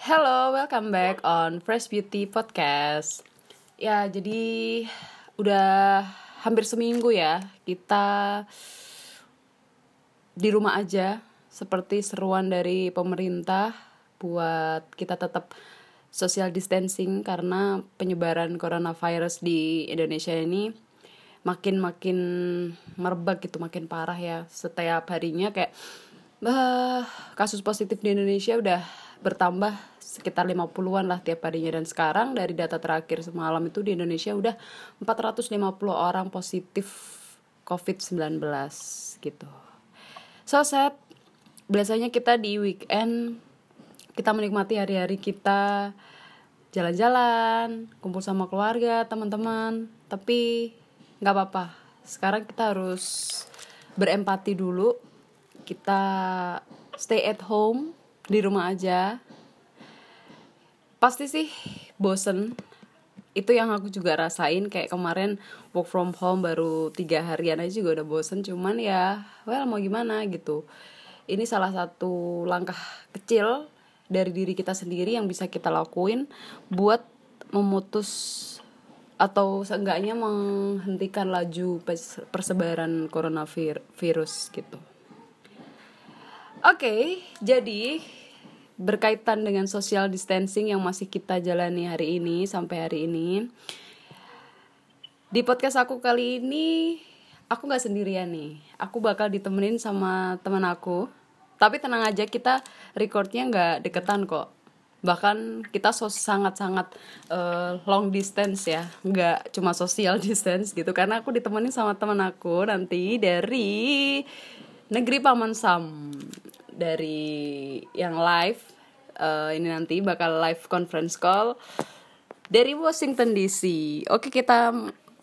Hello, welcome back on Fresh Beauty Podcast. Ya, jadi udah hampir seminggu ya kita di rumah aja seperti seruan dari pemerintah buat kita tetap social distancing karena penyebaran coronavirus di Indonesia ini makin makin merebak gitu makin parah ya setiap harinya kayak bah, kasus positif di Indonesia udah bertambah sekitar 50-an lah tiap harinya dan sekarang dari data terakhir semalam itu di Indonesia udah 450 orang positif COVID-19 gitu. So sad. Biasanya kita di weekend kita menikmati hari-hari kita jalan-jalan, kumpul sama keluarga, teman-teman. Tapi nggak apa-apa. Sekarang kita harus berempati dulu. Kita stay at home di rumah aja. Pasti sih bosen. Itu yang aku juga rasain kayak kemarin work from home baru tiga harian aja juga udah bosen. Cuman ya, well mau gimana gitu ini salah satu langkah kecil dari diri kita sendiri yang bisa kita lakuin buat memutus atau seenggaknya menghentikan laju persebaran coronavirus gitu. Oke, okay, jadi berkaitan dengan social distancing yang masih kita jalani hari ini sampai hari ini. Di podcast aku kali ini aku nggak sendirian nih. Aku bakal ditemenin sama teman aku. Tapi tenang aja kita recordnya nggak deketan kok. Bahkan kita so sangat sangat uh, long distance ya. Nggak cuma social distance gitu. Karena aku ditemani sama teman aku nanti dari negeri paman sam dari yang live uh, ini nanti bakal live conference call dari Washington DC oke kita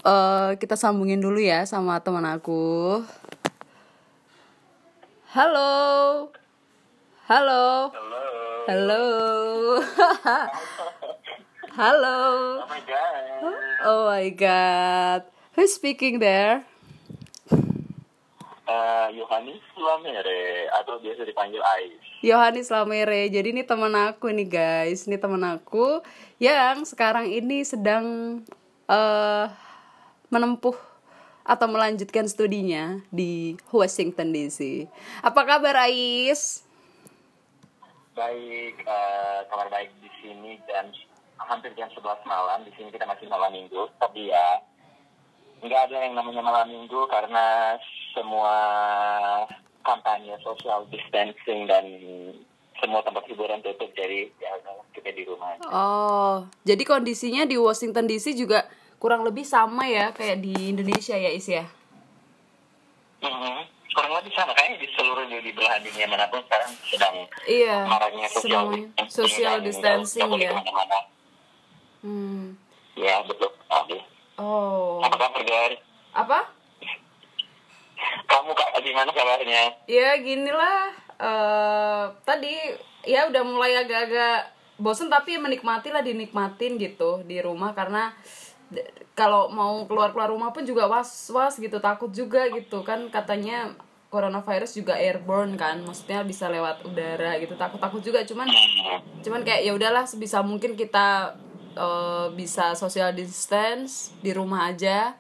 uh, kita sambungin dulu ya sama teman aku Halo. Halo. Halo. Halo. Halo. Oh my god. Oh my god. Who's speaking there? Uh, Yohanis Lamere atau biasa dipanggil Ais. Yohanis Lamere. Jadi ini teman aku nih guys. Ini teman aku yang sekarang ini sedang uh, menempuh atau melanjutkan studinya di Washington DC. Apa kabar Ais? Baik, uh, kabar baik di sini dan hampir jam 11 malam. Di sini kita masih malam minggu, tapi ya nggak ada yang namanya malam minggu karena semua kampanye social distancing dan semua tempat hiburan tutup jadi ya kita di rumah. Oh, jadi kondisinya di Washington DC juga kurang lebih sama ya kayak di Indonesia ya Is ya mm-hmm. kurang lebih sama kayaknya di seluruh di belahan dunia mana pun sekarang sedang iya, maraknya social distancing, social distancing ya hmm. ya betul. Oh. Apa kabar apa? Kamu kak gimana kabarnya? Ya ginilah uh, tadi ya udah mulai agak-agak bosen tapi menikmati lah dinikmatin gitu di rumah. Karena kalau mau keluar keluar rumah pun juga was was gitu takut juga gitu. Kan katanya coronavirus juga airborne kan maksudnya bisa lewat udara gitu takut takut juga. Cuman cuman kayak ya udahlah sebisa mungkin kita uh, bisa social distance di rumah aja.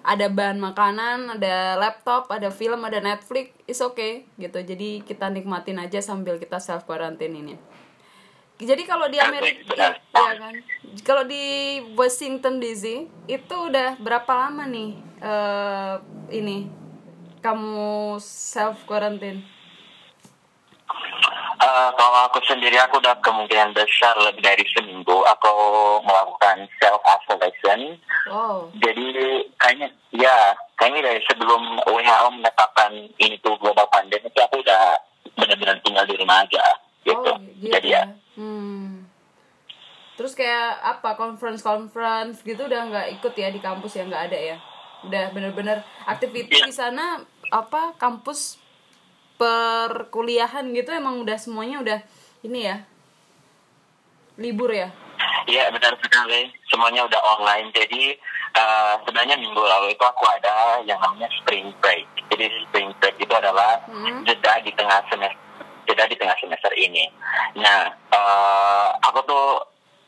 Ada bahan makanan ada laptop ada film ada Netflix is okay gitu. Jadi kita nikmatin aja sambil kita self quarantine ini. Jadi kalau di Amerika ya, ya kan? Kalau di Washington DC itu udah berapa lama nih uh, ini kamu self quarantine Uh, kalau aku sendiri aku udah kemungkinan besar lebih dari seminggu aku melakukan self isolation. Oh. Jadi kayaknya ya kayaknya dari sebelum WHO menetapkan ini tuh global pandemi itu aku udah benar-benar tinggal di rumah aja gitu. Oh, gitu. Jadi ya. ya Hmm. Terus kayak apa conference conference gitu udah nggak ikut ya di kampus ya nggak ada ya? Udah bener-bener aktivitas di sana apa kampus perkuliahan gitu emang udah semuanya udah ini ya libur ya? Iya benar sekali semuanya udah online jadi uh, sebenarnya minggu lalu itu aku ada yang namanya spring break jadi spring break itu adalah hmm. jeda di tengah semester jeda di tengah semester ini. Nah eh, aku tuh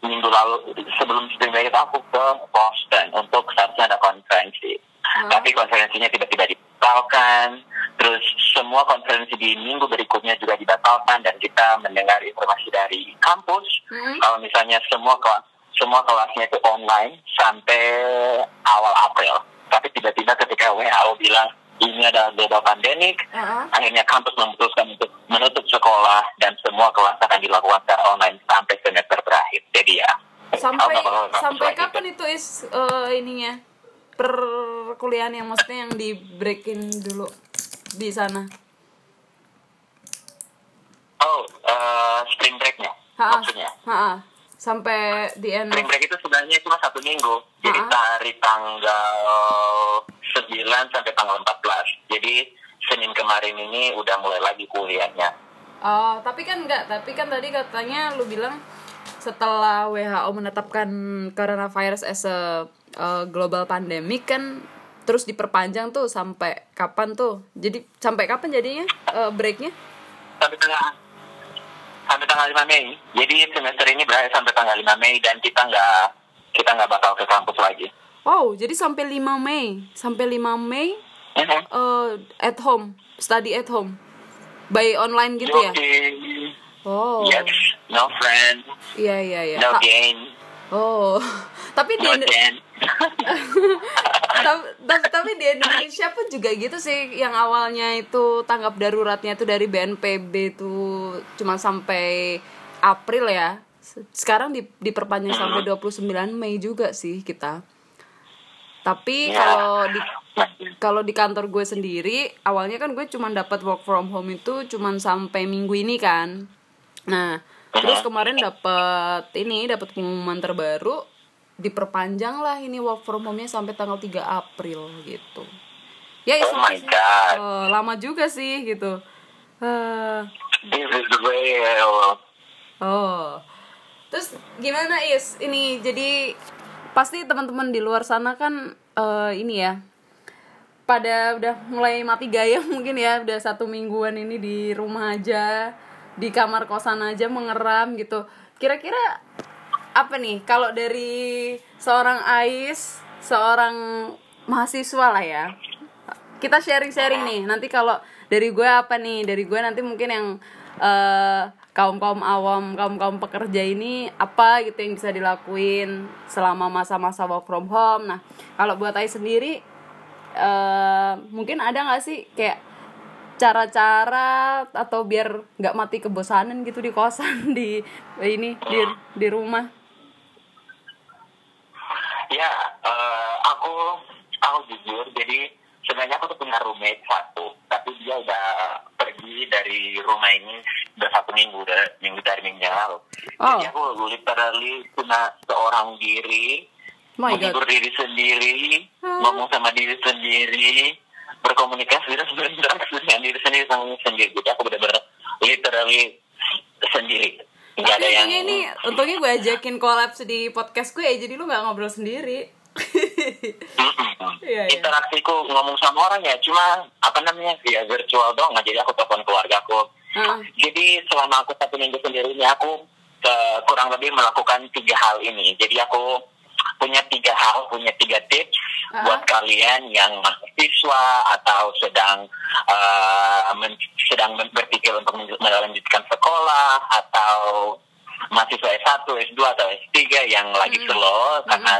minggu lalu sebelum spring break itu aku ke Boston untuk seharusnya ada konferensi. Hmm. Tapi konferensinya tiba-tiba dibatalkan. Terus semua konferensi di minggu berikutnya juga dibatalkan dan kita mendengar informasi dari kampus Mm-mm. kalau misalnya semua kelas semua kelasnya itu online sampai awal April. Tapi tiba-tiba ketika WHO bilang ini adalah global pandemic, Uh-uh. akhirnya kampus memutuskan untuk menutup sekolah dan semua kelas akan dilakukan secara online sampai semester berakhir. Jadi ya. sampai sampai kapan itu is eh, ininya perkuliahan yang maksudnya yang di breakin dulu di sana Oh, eh, spring breaknya Ha-ha. maksudnya. Ha-ha. sampai di end Spring break itu sebenarnya cuma satu minggu. Jadi Ha-ha. dari tanggal 9 sampai tanggal 14. Jadi Senin kemarin ini udah mulai lagi kuliahnya. oh tapi kan enggak tapi kan tadi katanya lu bilang setelah WHO menetapkan coronavirus as a uh, global pandemic kan terus diperpanjang tuh sampai kapan tuh? Jadi sampai kapan jadinya uh, breaknya? Sampai tanggal sampai tanggal 5 Mei. Jadi semester ini berakhir sampai tanggal 5 Mei dan kita nggak kita nggak bakal ke kampus lagi. oh jadi sampai 5 Mei. Sampai 5 Mei Mhm. uh, at home study at home. By online gitu ya? Yogi. oh. Yes, no friend, iya iya iya. No Ta- gain, oh. Tapi di no dance. Tapi, tapi, di Indonesia pun juga gitu sih yang awalnya itu tanggap daruratnya itu dari BNPB itu cuma sampai April ya. Se- sekarang di, diperpanjang sampai 29 Mei juga sih kita. Tapi Ya. kalau di kalau di kantor gue sendiri awalnya kan gue cuma dapat work from home itu cuma sampai minggu ini kan. Nah terus kemarin dapat ini dapat pengumuman terbaru diperpanjang lah ini work from home-nya sampai tanggal 3 April gitu ya Oh my. God. Eh, lama juga sih gitu Eh, This is real. Oh. Terus gimana Is? Ini jadi pasti teman-teman di luar sana kan eh, ini ya pada udah mulai mati gaya mungkin ya udah satu mingguan ini di rumah aja di kamar kosan aja mengeram gitu kira-kira apa nih? Kalau dari seorang Ais seorang mahasiswa lah ya. Kita sharing-sharing nih. Nanti kalau dari gue apa nih? Dari gue nanti mungkin yang eh, kaum kaum awam kaum kaum pekerja ini apa gitu yang bisa dilakuin selama masa-masa work from home. Nah kalau buat Ais sendiri eh, mungkin ada nggak sih kayak cara-cara atau biar nggak mati kebosanan gitu di kosan di ini di di rumah Ya, eh, aku aku jujur. Jadi sebenarnya aku tuh punya roommate satu, tapi dia udah pergi dari rumah ini udah satu minggu, udah minggu dari minggu yang lalu. Oh. Jadi aku literally cuma seorang diri, my menghibur diri sendiri, Oh. ngomong sama diri sendiri, berkomunikasi dan berinteraksi dengan diri sendiri sama diri sendiri. Jadi aku benar-benar literally sendiri. Tapi ada yang ini untungnya gue ajakin kolaps di podcast gue ya jadi lu nggak ngobrol sendiri. Iya, iya. interaksiku ngomong sama orang ya cuma apa namanya ya virtual doang jadi aku telepon keluargaku Ah. jadi selama aku satu minggu sendiri ini aku eh, kurang lebih melakukan tiga hal ini jadi aku punya tiga hal punya tiga tips Ah. buat kalian yang mahasiswa atau sedang eh, men- sedang berpikir untuk melanjutkan sekolah atau mahasiswa S1, S2 atau S3 yang lagi Mm. slow karena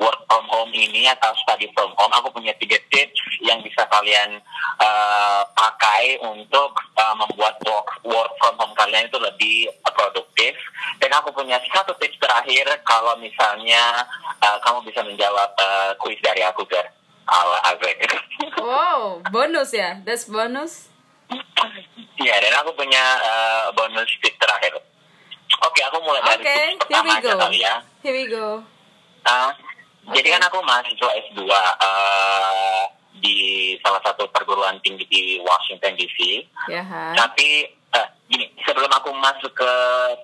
work from home ini atau study from home aku punya tiga tips yang bisa kalian uh, pakai untuk uh, membuat work work from home kalian itu lebih produktif. Dan aku punya satu tips terakhir kalau misalnya uh, kamu bisa menjawab uh, kuis dari aku Gar. Ala Azek. Wow bonus ya? That's bonus? Ya dan aku punya uh, bonus tips terakhir. Oke aku mulai dari oke tips pertama aja kali ya. Here we go Ah, Jadi kan aku mahasiswa S2 eh, di salah satu perguruan tinggi di Washington DC. kan Tapi eh, gini, sebelum aku masuk ke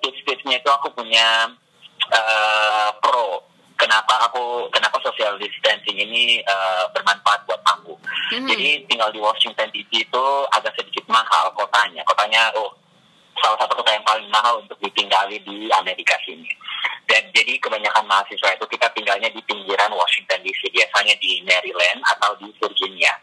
tips-tipsnya itu aku punya eh, pro. Kenapa aku kenapa social distancing ini eh, bermanfaat buat aku? Mhm. Jadi tinggal di Washington DC itu agak sedikit mahal kotanya. Kotanya oh salah satu kota yang paling mahal untuk ditinggali di Amerika sini. Dan jadi kebanyakan mahasiswa itu kita tinggalnya di pinggiran Washington DC, biasanya di Maryland atau di Virginia,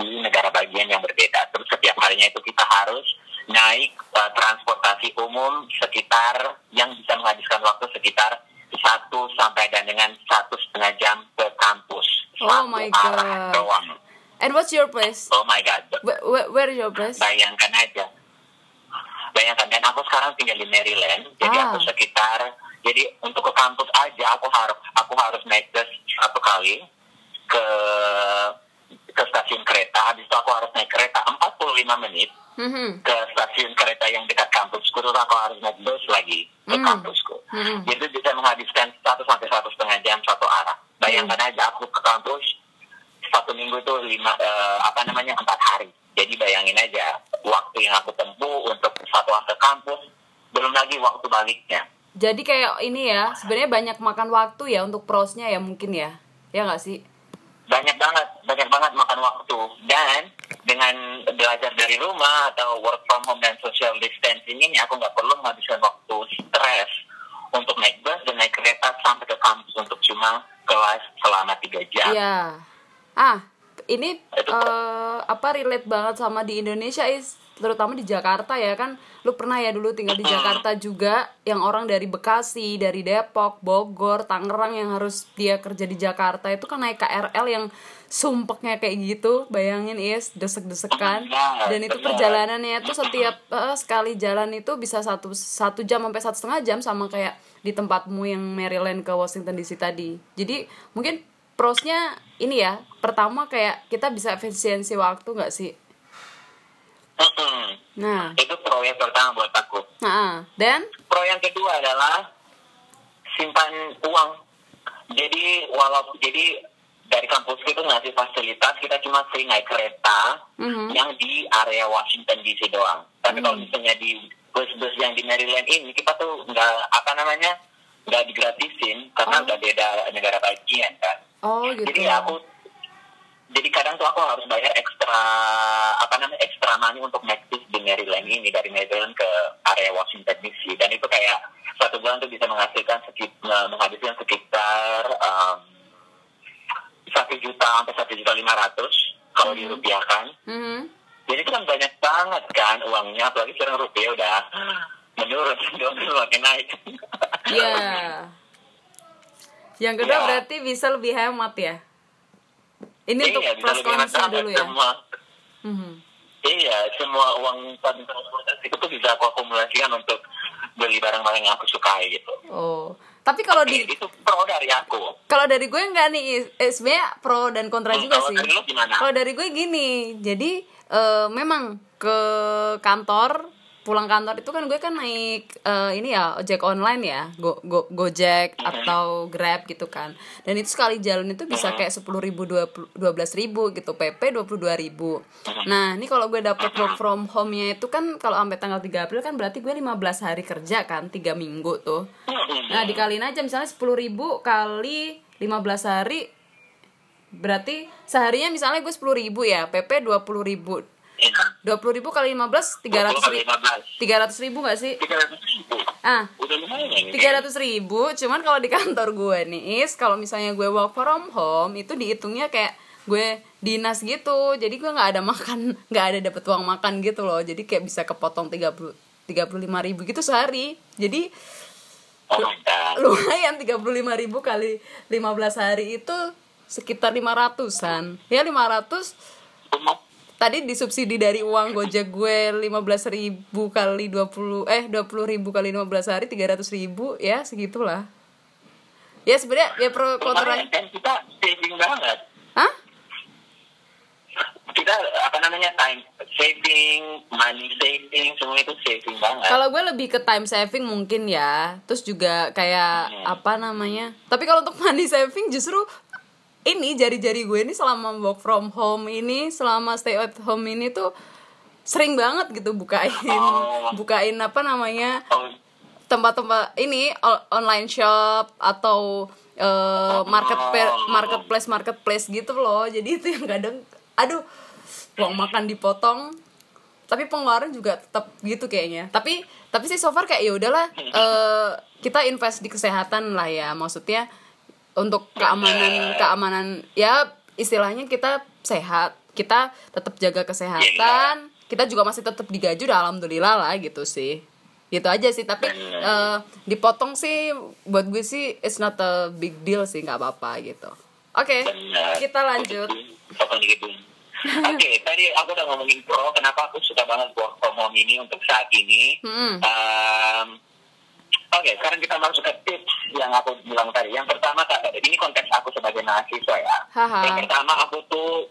di negara bagian yang berbeda. Terus setiap harinya itu kita harus naik uh, transportasi umum sekitar yang bisa menghabiskan waktu sekitar satu sampai dan dengan satu setengah jam ke kampus. Oh my arah God. doang. And what's your place? Oh my god. Where, where, where is your place? Bayangkan aja. Bayangkan dan aku sekarang tinggal di Maryland. Jadi Ah. aku sekitar jadi untuk ke kampus aja aku harus aku harus naik bus satu kali ke ke stasiun kereta. Habis itu aku harus naik kereta 45 menit Mhm. ke stasiun kereta yang dekat kampusku terus aku harus naik bus lagi ke Hmm. kampusku. Hmm. Jadi bisa menghabiskan satu sampai satu setengah jam satu arah. Bayangkan Hmm. aja aku ke kampus satu minggu itu lima eh, apa namanya empat hari. Jadi bayangin aja waktu yang aku tempuh untuk satu ke kampus belum lagi waktu baliknya. Jadi kayak ini ya, sebenarnya banyak makan waktu ya untuk prosnya ya mungkin ya. Ya nggak sih? banyak banget banyak banget makan waktu dan dengan belajar dari rumah atau work from home dan social distancing ini aku nggak perlu menghabiskan waktu stres untuk naik bus dan naik kereta sampai ke kampus untuk cuma kelas selama tiga jam. Iya. Ah, ini eh, apa relate banget sama di Indonesia is terutama di Jakarta ya kan. Lu pernah ya dulu tinggal di Jakarta juga yang orang dari Bekasi dari Depok Bogor Tangerang yang harus dia kerja di Jakarta. Itu kan naik KRL yang sumpeknya kayak gitu bayangin is desek-desekan. Dan itu perjalanannya itu setiap eh, sekali jalan itu bisa satu satu jam sampai satu setengah jam sama kayak di tempatmu yang Maryland ke Washington DC tadi. Jadi mungkin prosnya ini ya pertama kayak kita bisa efisiensi waktu nggak sih nah Itu pro yang pertama buat aku. nah dan Pro yang kedua adalah simpan uang. Jadi walaupun jadi dari kampus itu ngasih fasilitas kita cuma sering naik kereta Mhm. yang di area Washington DC doang. Tapi kalau misalnya di bus-bus yang di Maryland ini kita tuh nggak apa namanya nggak digratisin karena Oh. udah beda negara bagian kan. oh gitu Jadi aku jadi kadang tuh aku harus bayar ekstra apa namanya ekstra money untuk naik di Maryland ini dari Maryland ke area Washington DC dan itu kayak satu bulan tuh bisa menghasilkan sekitar menghabiskan sekitar um, satu juta sampai satu juta lima ratus kalau dirupiahkan. Mhm. Jadi itu kan banyak banget kan uangnya apalagi sekarang rupiah udah menurun dolar makin naik. Iya. Yang kedua Ya. berarti bisa lebih hemat ya. Ini untuk iya, bisa plus banget dulu ya. Semua, Mhm. Iya, semua uang transportasi itu tuh bisa aku akumulasikan untuk beli barang-barang yang aku sukai gitu. Oh. Tapi kalau di Itu pro dari aku. kalau dari gue enggak nih eh, sebenarnya pro dan kontra Hmm, juga kalau sih dari lu gimana? kalau dari gue gini jadi eh, memang ke kantor pulang kantor itu kan gue kan naik eh, ini ya ojek online ya go, go gojek atau grab gitu kan. Dan itu sekali jalan itu bisa kayak sepuluh ribu dua belas ribu gitu pp dua puluh dua ribu. Nah ini kalau gue dapet work from home nya itu kan kalau sampai tanggal 3 April kan berarti gue 15 hari kerja kan tiga minggu tuh. Nah dikaliin aja misalnya 10.000 ribu kali 15 hari Berarti seharinya misalnya gue 10.000 ribu ya PP 20.000 ribu Iya. 20.000 ribu kali 15 300 kali ribu 15. 300 ribu gak sih? 300 ribu. Ah lumayan ini. 300 ribu cuman kalau di kantor gue nih is kalau misalnya gue work from home itu dihitungnya kayak gue dinas gitu jadi gue nggak ada makan nggak ada dapet uang makan gitu loh jadi kayak bisa kepotong 30 35 ribu gitu sehari jadi Oh my god. lumayan 35.000 ribu kali 15 hari itu sekitar 500an ya 500 Rumah tadi disubsidi dari uang gojek gue 15.000 ribu kali 20 eh 20 ribu kali 15 hari 300 ribu ya segitulah ya sebenarnya ya pro kan kita saving banget. Hah? Kita apa namanya time saving, money saving, semua itu saving banget. Kalau gue lebih ke time saving mungkin ya. Terus juga kayak Hmm. apa namanya? Tapi kalau untuk money saving justru ini jari-jari gue ini selama work from home ini, selama stay at home ini tuh sering banget gitu bukain Oh. bukain apa namanya? Oh, tempat-tempat ini online shop atau eh, market marketplace marketplace gitu loh. Jadi itu yang kadang aduh uang makan dipotong tapi pengeluaran juga tetap gitu kayaknya tapi tapi sih so far kayak ya udahlah eh, kita invest di kesehatan lah ya maksudnya untuk keamanan keamanan ya istilahnya kita sehat kita tetap jaga kesehatan kita juga masih tetap digaji udah alhamdulillah lah gitu sih gitu aja sih tapi eh, dipotong sih buat gue sih it's not a big deal sih nggak apa-apa gitu oke Benar. kita lanjut. Oke, tadi aku udah ngomongin pro, kenapa aku suka banget work from home ini untuk saat ini. Hmm. Um, Oke, sekarang kita masuk ke tips yang aku bilang tadi. Yang pertama, Kak, ini konteks aku sebagai mahasiswa ya. Haha. Yang pertama, aku tuh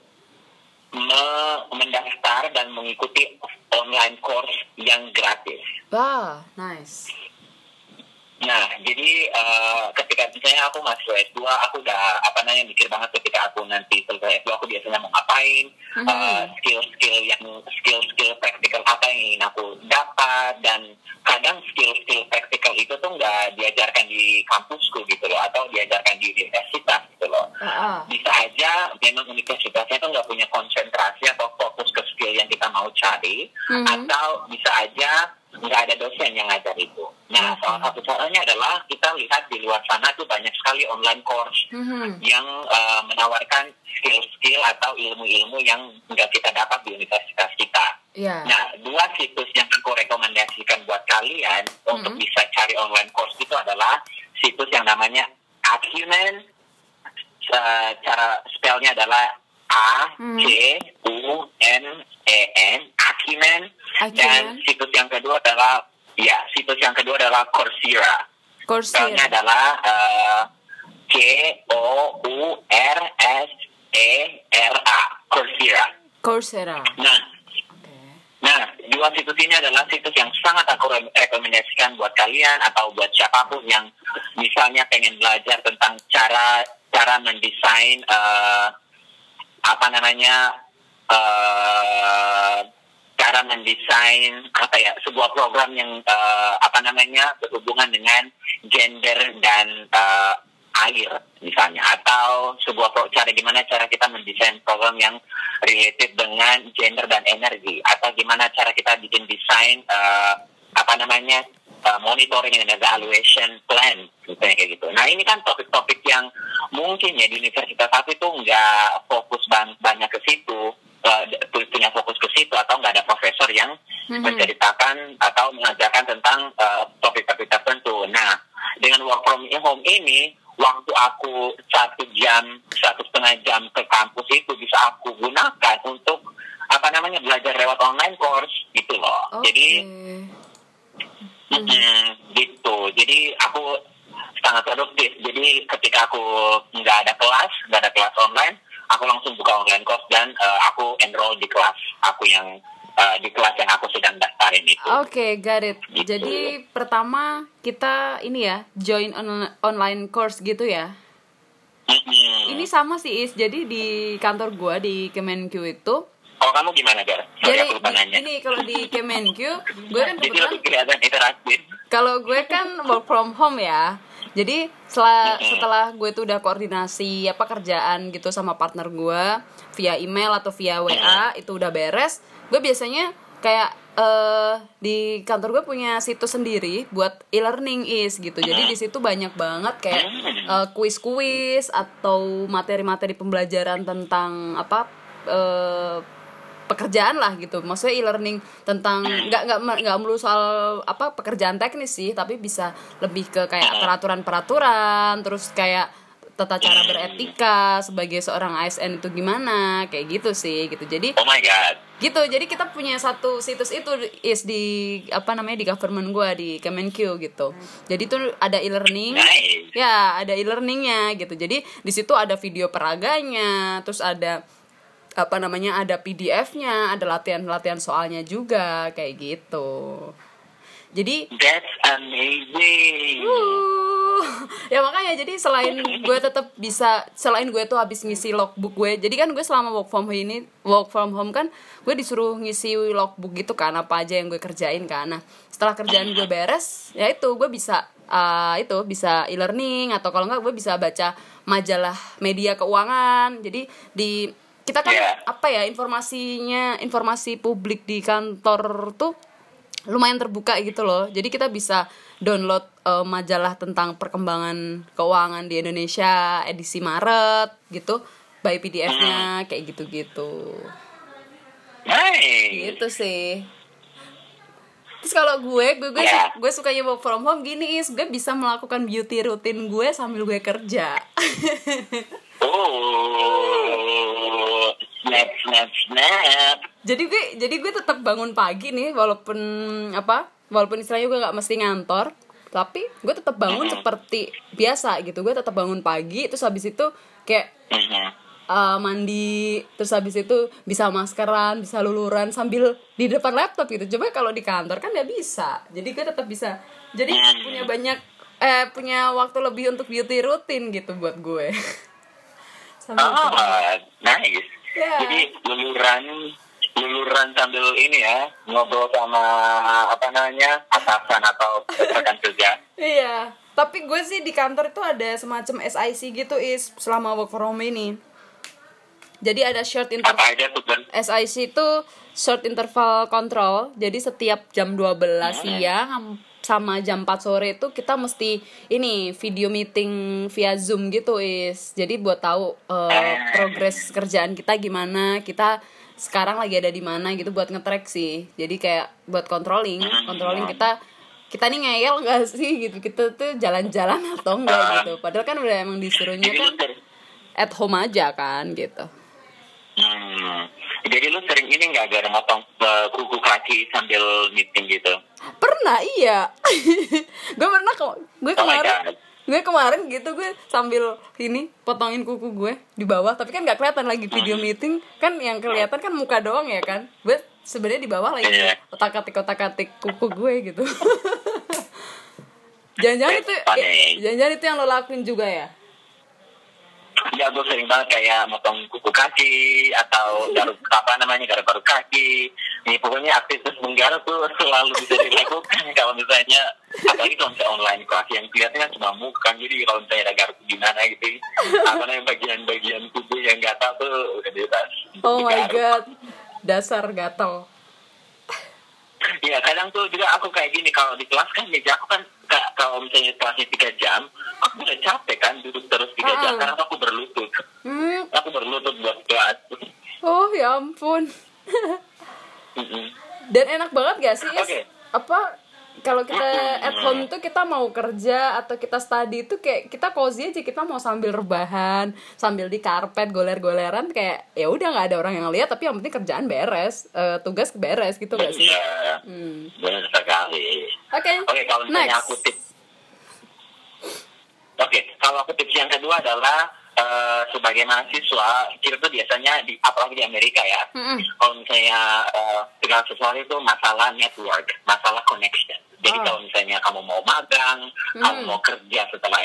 me- mendaftar dan mengikuti online course yang gratis. wah nice Nah, jadi eh, ketika misalnya aku masuk S2, aku udah apa namanya mikir banget ketika aku nanti selesai S2 aku biasanya mau ngapain, Mhm. eh, skill-skill yang skill-skill praktikal apa yang ingin aku dapat dan kadang skill-skill praktikal itu tuh nggak diajarkan di kampusku gitu loh atau diajarkan di universitas gitu loh. Ah. Bisa aja memang universitasnya tuh nggak punya konsentrasi atau fokus ke skill yang kita mau cari Mhm. atau bisa aja nggak ada dosen yang ngajar itu. Nah, salah satu caranya adalah kita lihat di luar sana tuh banyak sekali online course Mhm. yang uh, menawarkan skill-skill atau ilmu-ilmu yang nggak kita dapat di universitas kita. ya Nah, dua situs yang aku rekomendasikan buat kalian untuk Mhm. bisa cari online course itu adalah situs yang namanya Acumen. Se- Cara spellnya adalah A C U N E N Acumen. Dan situs yang kedua adalah ya situs yang kedua adalah Coursera. Spellnya Coursera adalah uh, K O U R S E R A Coursera. Coursera Nah. Nah, dua situs ini adalah situs yang sangat aku re- rekomendasikan buat kalian atau buat siapa pun yang misalnya pengen belajar tentang cara cara mendesain eh, apa namanya eh, cara mendesain apa ya sebuah program yang eh, apa namanya berhubungan dengan gender dan eh, air misalnya. Atau sebuah cara gimana cara kita mendesain program yang related dengan gender dan energi. Atau gimana cara kita bikin desain eh, apa namanya eh, monitoring and evaluation plan misalnya kayak gitu. Nah ini kan topik-topik yang mungkin ya di universitas satu itu nggak fokus ban- banyak ke situ pu- punya fokus ke situ atau nggak ada profesor yang Mhm. menceritakan atau mengajarkan tentang eh, topik-topik tertentu. Nah dengan work from home ini waktu aku satu jam satu setengah jam ke kampus itu bisa aku gunakan untuk apa namanya belajar lewat online course gitu loh. Oke. Jadi mm, gitu. Jadi aku sangat produktif. Jadi ketika aku nggak ada kelas, nggak ada kelas online, aku langsung buka online course dan eh, aku enroll di kelas aku yang eh, di kelas yang aku sedang daftarin itu. Oke, got it. Jadi pertama kita ini ya join on- online course gitu ya. Mm-mm. Ini sama sih Is. Jadi di kantor gua di Kemenq itu. Kalau kamu gimana, Gar? Sorry Jadi aku lupa nanya. ini kalau di Kemenq, gue kan Jadi kebetulan lebih kelihatan interaktif. kalau gue kan work from home ya jadi setelah setelah gue tuh udah koordinasi apa kerjaan gitu sama partner gue via email atau via wa itu udah beres gue biasanya kayak eh di kantor gue punya situs sendiri buat e-learning is gitu. Jadi di situ banyak banget kayak eh, kuis-kuis atau materi-materi pembelajaran tentang apa eh, pekerjaan lah gitu. Maksudnya e-learning tentang nggak nggak nggak melulu soal apa pekerjaan teknis sih tapi bisa lebih ke kayak peraturan peraturan terus kayak tata cara beretika sebagai seorang ASN itu gimana kayak gitu sih gitu. Jadi Oh my god. gitu jadi kita punya satu situs itu is di apa namanya di government gua di Kemenq gitu. Jadi tuh ada e-learning. Nice. ya ada e-learningnya gitu. Jadi di situ ada video peraganya terus ada apa namanya ada PDF-nya ada latihan-latihan soalnya juga kayak gitu. Jadi That's amazing. Uh, ya makanya jadi selain gue tetap bisa selain gue tuh habis ngisi logbook gue jadi kan gue selama work from home ini work from home kan gue disuruh ngisi logbook gitu kan apa aja yang gue kerjain kan. Nah setelah kerjaan gue beres ya itu gue bisa uh, itu bisa e-learning atau kalau enggak gue bisa baca majalah media keuangan. Jadi di kita kan Iya. apa ya informasinya informasi publik di kantor tuh lumayan terbuka gitu loh jadi kita bisa download eh, majalah tentang perkembangan keuangan di Indonesia edisi Maret gitu by PDF-nya kayak gitu-gitu Nice. gitu sih terus kalau gue gue gue, Ya. gue sukanya work from home gini is gue bisa melakukan beauty rutin gue sambil gue kerja Oh, snap, snap, snap. jadi gue jadi gue tetap bangun pagi nih walaupun apa walaupun istilahnya gue nggak mesti ngantor tapi gue tetap bangun seperti biasa gitu. Gue tetap bangun pagi terus habis itu kayak Mhm. uh, mandi terus habis itu bisa maskeran bisa luluran sambil di depan laptop gitu. Coba kalau di kantor kan nggak bisa. Jadi gue tetap bisa. Jadi punya banyak eh punya waktu lebih untuk beauty rutin gitu buat gue sambil Oh, nice. Ya. Jadi luluran luluran sambil ini ya ngobrol sama apa namanya atasan atau rekan kerja. Iya, tapi gue sih di kantor itu ada semacam SIC gitu is selama work from home ini. Jadi ada short interval Apa aja tuh Ben? SIC itu short interval control. Jadi setiap jam 12 siang sama jam 4 sore itu kita mesti ini video meeting via Zoom gitu is. Jadi buat tahu eh, progres kerjaan kita gimana, kita sekarang lagi ada di mana gitu buat nge-track sih. Jadi kayak buat controlling, controlling kita kita nih ngeyel gak sih gitu? Kita tuh jalan-jalan atau enggak gitu? Padahal kan udah emang disuruhnya kan at home aja kan gitu. Hmm, jadi lu sering ini nggak gara motong eh, kuku kaki sambil meeting gitu? pernah iya gue pernah kok gue Oh kemarin God. gue kemarin gitu gue sambil ini potongin kuku gue di bawah tapi kan nggak kelihatan lagi video Hmm. meeting kan yang kelihatan kan muka doang ya kan gue sebenarnya di bawah lagi Iya. otak atik otak atik kuku gue gitu jangan-jangan itu Funny. jangan-jangan itu yang lo lakuin juga ya Ya gue sering banget kayak motong kuku kaki atau garuk apa namanya garuk-garuk kaki. Nih pokoknya aktivitas menggaruk tuh selalu bisa dilakukan kalau misalnya apalagi kalau misalnya online kelas yang kelihatannya cuma muka jadi kalau misalnya ada garuk gimana gitu apa namanya bagian-bagian tubuh yang gatal tuh udah bebas. oh my god dasar gatel Iya kadang tuh juga aku kayak gini kalau di kelas kan meja aku kan ka- kalau misalnya kelasnya tiga jam aku udah capek kan duduk terus tiga Ah. jam karena aku berlutut hmm. aku berlutut buat kelas. oh ya ampun Mm-mm. Dan enak banget gak sih? Oke. Apa kalau kita at home tuh kita mau kerja atau kita study itu kayak kita cozy aja kita mau sambil rebahan sambil di karpet goler-goleran kayak ya udah nggak ada orang yang lihat tapi yang penting kerjaan beres eh, tugas beres gitu gak sih? Iya, Hmm. benar sekali. Oke. Oke, kalau misalnya Next. aku tips, oke, kalau aku tips yang kedua adalah eh, sebagai mahasiswa kita tuh biasanya di apalagi di Amerika ya, Mm-mm. kalau misalnya eh, segala sesuatu itu masalah network, masalah connection. Jadi Ah. kalau misalnya kamu mau magang, kamu mau kerja setelah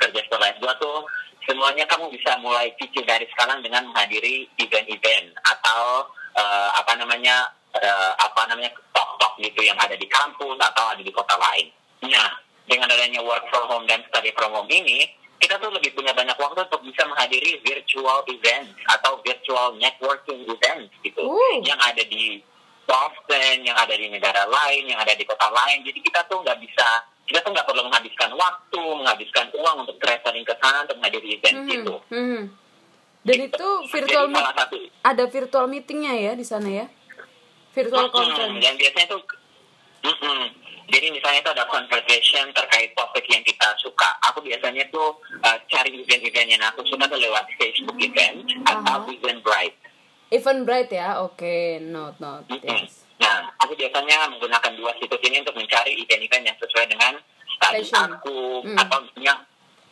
kerja setelah S2 tuh semuanya kamu bisa mulai cicil dari sekarang dengan menghadiri event-event atau eh, apa namanya eh, apa namanya talk-talk gitu yang ada di kampus atau ada di kota lain. Nah, dengan adanya work from home dan study from home ini, kita tuh lebih punya banyak waktu untuk bisa menghadiri virtual event atau virtual networking event gitu Uh. yang ada di Boston, yang ada di negara lain, yang ada di kota lain. Jadi kita tuh nggak bisa, kita tuh nggak perlu menghabiskan waktu, menghabiskan uang untuk traveling ke sana untuk menghadiri event Mhm, itu. mhm. Dan itu virtual Jadi meet- salah satu ada virtual meetingnya ya di sana ya? Virtual Mm-mm, conference. yang biasanya tuh mm-mm. jadi misalnya itu ada conversation terkait topik yang kita suka aku biasanya tuh uh, cari event-event yang aku suka tuh lewat Facebook event atau Aha. Eventbrite Eventbrite ya, oke, note note, Mm-mm. yes. nah aku biasanya menggunakan dua situs ini untuk mencari event-event yang sesuai dengan Passion. aku Mm. atau misalnya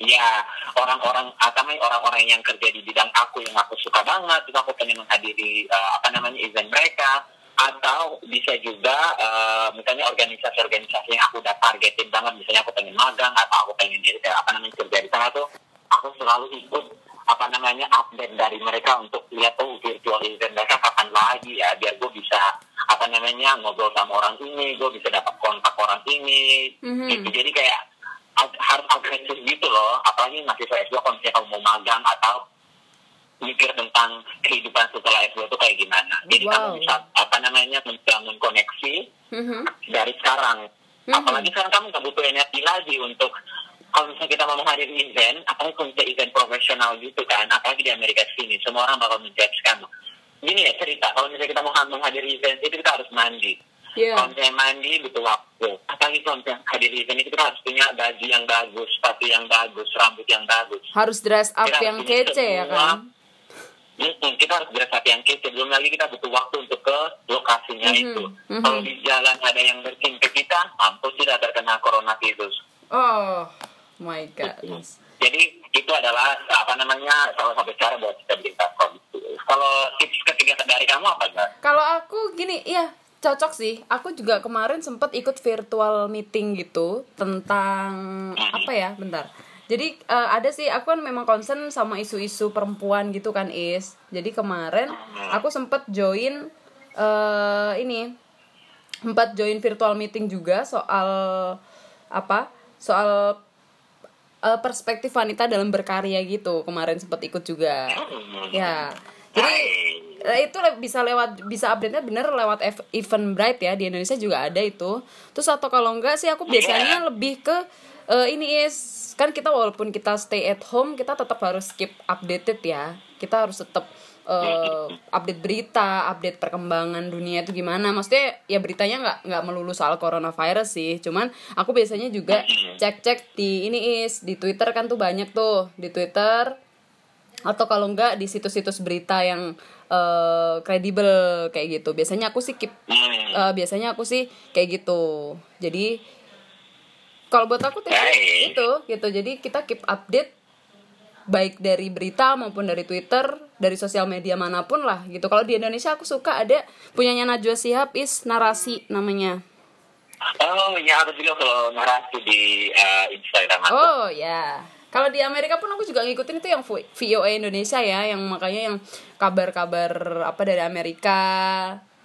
ya orang-orang atau orang-orang yang kerja di bidang aku yang aku suka banget itu aku pengen menghadiri uh, apa namanya event mereka atau bisa juga uh, misalnya organisasi-organisasi yang aku udah targetin banget misalnya aku pengen magang atau aku pengen eh, apa namanya kerja di sana tuh aku selalu ikut apa namanya update dari mereka untuk lihat tuh virtual event mereka kapan lagi ya biar gue bisa apa namanya ngobrol sama orang ini gue bisa dapat kontak orang ini Mhm. gitu. jadi kayak harus agresif gitu loh apalagi mahasiswa S2 kalau misalnya kamu mau magang atau mikir tentang kehidupan setelah S2 itu kayak gimana. Jadi Wow. kamu bisa apa namanya membangun koneksi Mhm. dari sekarang. Mhm. Apalagi sekarang kamu nggak butuh energi lagi untuk kalau misalnya kita mau menghadiri event, apalagi kalau misalnya event profesional gitu kan, apalagi di Amerika sini, semua orang bakal menjudge kamu. Gini ya cerita, kalau misalnya kita mau menghadiri event itu kita harus mandi. Iya. Kalau misalnya mandi butuh waktu. Apalagi kalau misalnya hadir event itu kita harus punya baju yang bagus, sepatu yang bagus, rambut yang bagus. Harus dress up Kita yang kece ya semua- kan? Mm-mm, kita harus dress up yang kece. Belum lagi kita butuh waktu untuk ke lokasinya Mhm, itu. mhm. Kalau di jalan ada yang bersin ke kita, mampus tidak terkena coronavirus. Oh my god. Jadi itu adalah apa namanya salah satu cara buat kita bikin platform. Kalau tips ketiga dari kamu apa enggak? Kalau aku gini, iya cocok sih. Aku juga kemarin sempet ikut virtual meeting gitu tentang apa ya? Bentar. Jadi eh, ada sih, aku kan memang concern sama isu-isu perempuan gitu kan is. Jadi kemarin aku sempet join eh ini, sempat join virtual meeting juga soal apa? Soal eh, perspektif wanita dalam berkarya gitu. Kemarin sempet ikut juga. Ya. Jadi Nah, itu bisa lewat bisa update-nya bener lewat ev- event bright ya. Di Indonesia juga ada itu. Terus atau kalau enggak sih aku biasanya lebih ke eh, ini is kan kita walaupun kita stay at home kita tetap harus keep updated ya. Kita harus tetap eh, update berita update perkembangan dunia itu gimana. Maksudnya ya beritanya nggak nggak melulu soal coronavirus sih. Cuman aku biasanya juga cek cek di ini is di Twitter kan tuh banyak tuh. Di Twitter atau kalau enggak di situs-situs berita yang eh, kredibel kayak gitu. Biasanya aku sih keep eh, biasanya aku sih kayak gitu. Jadi kalau buat aku Baik. itu gitu. Jadi kita keep update baik dari berita maupun dari Twitter dari sosial media mana pun lah gitu kalau di Indonesia aku suka ada punyanya Najwa Shihab is narasi namanya Oh iya aku juga kalau narasi di uh, Instagram aku. Oh ya. Kalau di Amerika pun aku juga ngikutin itu yang VOA Indonesia ya, yang makanya yang kabar-kabar apa dari Amerika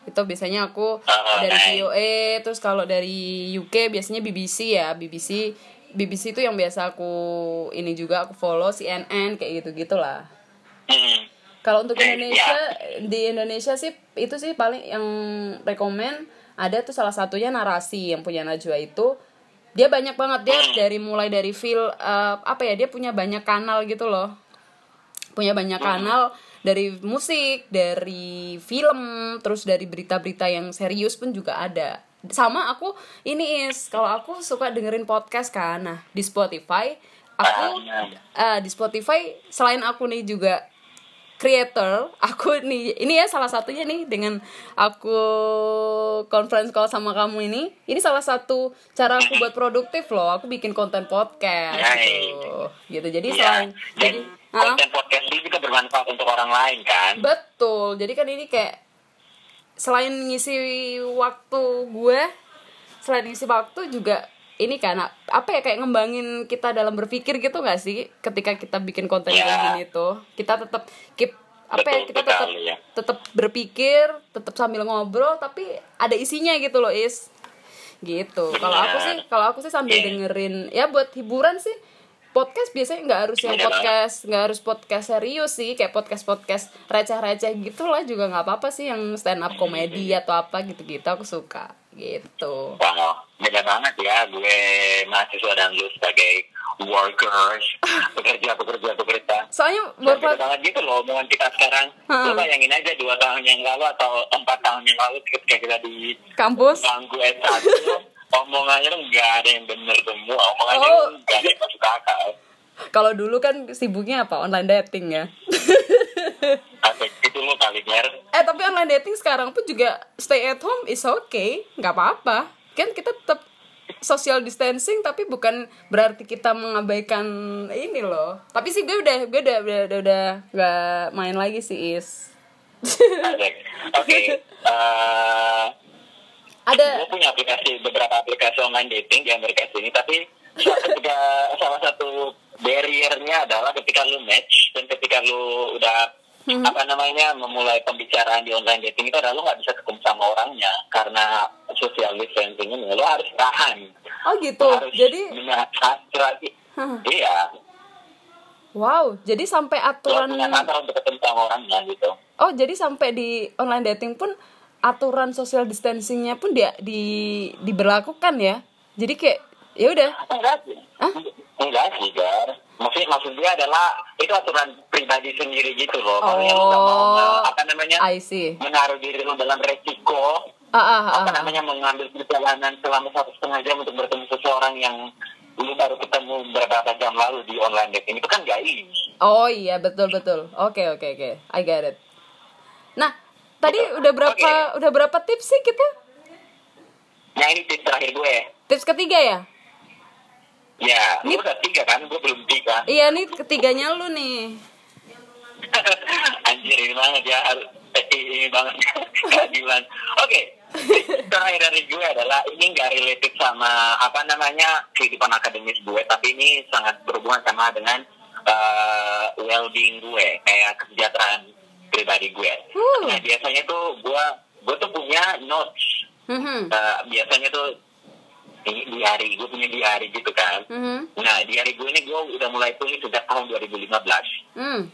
itu biasanya aku Ah, dari nice. VOA, terus kalau dari UK biasanya BBC ya, BBC BBC itu yang biasa aku ini juga aku follow CNN kayak gitu gitulah. Hmm. Kalau untuk Indonesia di Indonesia sih itu sih paling yang rekomen ada tuh salah satunya narasi yang punya Najwa itu. Dia banyak banget dia dari mulai dari feel eh, apa ya dia punya banyak kanal gitu loh. Punya banyak kanal dari musik dari film terus dari berita-berita yang serius pun juga ada sama aku ini is. Kalau aku suka dengerin podcast kan. Nah di Spotify aku eh, di Spotify selain aku nih juga creator aku nih ini ya salah satunya nih dengan aku conference call sama kamu ini. Ini salah satu cara aku buat produktif loh aku bikin konten podcast gitu. Gitu jadi Iya. selain jadi konten podcast ini juga bermanfaat untuk orang lain kan. betul. Jadi kan ini kayak selain ngisi waktu gue selain ngisi waktu juga ini kan apa ya kayak ngembangin kita dalam berpikir gitu gak sih ketika kita bikin konten Ya. kayak gini tuh kita tetap keep apa ya kita tetap ya. tetap berpikir tetap sambil ngobrol tapi ada isinya gitu loh is gitu kalau aku sih kalau aku sih sambil Iya. dengerin ya buat hiburan sih podcast biasanya nggak harus yang podcast nggak harus podcast serius sih kayak podcast podcast receh-receh gitu lah juga nggak apa-apa sih yang stand up komedi atau apa gitu-gitu aku suka gitu Wow, beda banget ya gue mahasiswa dan lu sebagai workers, pekerja, pekerja, pekerja. soalnya beda banget gitu loh omongan kita sekarang. Hmm. Lu bayangin aja dua tahun yang lalu atau empat tahun yang lalu ketika kita di kampus bangku S1 omongannya tuh nggak ada yang bener semua omongannya Oh. nggak ada yang masuk akal. Kalau dulu kan sibuknya apa? Online dating ya? Asik itu lo kali Ger eh tapi online dating sekarang pun juga stay at home is okay. Nggak apa-apa. Kan kita tetap social distancing tapi bukan berarti kita mengabaikan ini loh. Tapi sih gue udah gue udah udah udah, udah nggak main lagi sih is. Oke eh, ada gue punya aplikasi beberapa aplikasi online dating di Amerika sini tapi ketika salah satu barriernya adalah ketika lu match dan ketika lu udah apa namanya memulai pembicaraan di online dating itu adalah lu nggak bisa ketemu sama orangnya karena social distancing ini lu harus tahan. Oh gitu. Lu harus jadi menahan- Hah. iya. Wow, jadi sampai aturan punya kantor untuk ketemu sama orangnya gitu. Oh, jadi sampai di online dating pun aturan social distancingnya pun dia di diberlakukan ya. Jadi kayak ya udah. Enggak sih. Enggak sih, Gar. Maksud, maksud dia adalah itu aturan pribadi sendiri gitu loh. Kalau yang nggak mau Oh, apa namanya I see. menaruh diri lo dalam resiko Ah, ah, ah, apa ah. namanya mengambil perjalanan selama satu setengah jam untuk bertemu seseorang yang lu baru ketemu beberapa jam lalu di online dating itu kan gak easy. Oh iya, betul betul. Oke, oke, oke. I get it. Nah, tadi udah berapa udah berapa tips sih kita? Nah ini tips terakhir gue. Tips ketiga ya? Ya, Ini- udah tiga kan, gue belum tiga. Iya nih ketiganya lu nih. Anjir ini banget ya, eh, ini banget keadilan. Oke, terakhir dari gue adalah ini nggak related sama apa namanya kehidupan akademis gue, tapi ini sangat berhubungan sama dengan uh, well-being gue, kayak kesejahteraan pribadi gue. Uh. Nah biasanya tuh gue gue tuh punya notes. Mhm. Uh, biasanya tuh ini diary, gue punya diary gitu kan. Mhm. Nah, diary gue ini gue udah mulai tulis sejak tahun 2015. Hmm.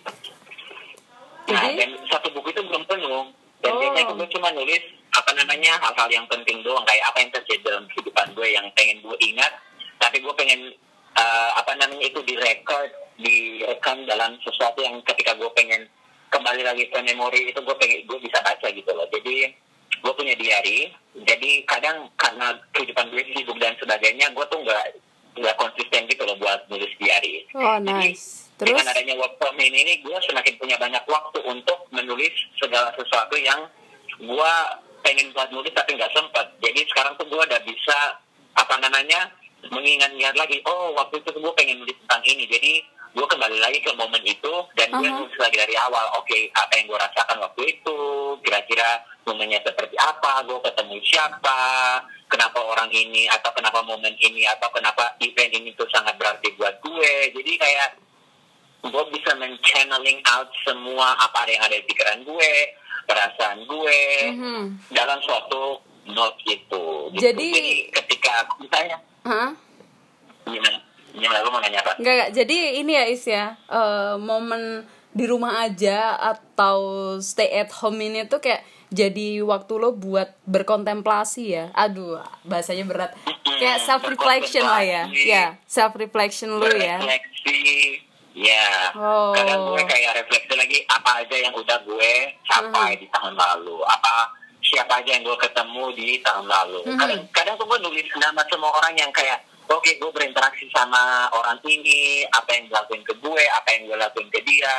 Nah, Jadi? dan satu buku itu belum penuh. Dan Oh. biasanya gue cuma nulis apa namanya hal-hal yang penting doang kayak apa yang terjadi dalam kehidupan gue yang pengen gue ingat, tapi gue pengen uh, apa namanya itu direcord, direkam dalam sesuatu yang ketika gue pengen kembali lagi ke memori itu gue pengen gue bisa baca gitu loh. Jadi gue punya diary. Jadi kadang karena kehidupan gue sibuk dan sebagainya, gue tuh nggak nggak konsisten gitu loh buat nulis diary. Oh, Jadi, nice. Terus? dengan adanya work from home ini gue semakin punya banyak waktu untuk menulis segala sesuatu yang gue pengen buat nulis tapi nggak sempat jadi sekarang tuh gue udah bisa apa namanya mengingat-ingat lagi oh waktu itu gue pengen nulis tentang ini jadi gue kembali lagi ke momen itu dan gue Aha. nulis lagi dari awal oke apa yang gue rasakan waktu itu kira-kira momennya seperti apa gue ketemu siapa kenapa orang ini atau kenapa momen ini atau kenapa event ini tuh sangat berarti buat gue jadi kayak gue bisa men-channeling out semua apa yang ada di pikiran gue, perasaan gue Mhm. dalam suatu note itu. Gitu. Jadi- ketika misalnya Hah? gimana? Gimana lu mau nanya apa? Enggak, enggak. Jadi ini ya Is ya, eh, momen di rumah aja atau stay at home ini tuh kayak jadi waktu lo buat berkontemplasi ya. Aduh, bahasanya berat. Kayak self reflection lah ya. Ya, self reflection lo ya. Refleksi, ya. Oh. Kadang gue kayak refleksi lagi apa aja yang udah gue capai di tahun lalu, apa siapa aja yang gue ketemu di tahun lalu. Mhm. Kadang, kadang tuh gue nulis nama semua orang yang kayak oke gue berinteraksi sama orang ini, apa yang dilakuin ke gue, apa yang gue lakuin ke dia.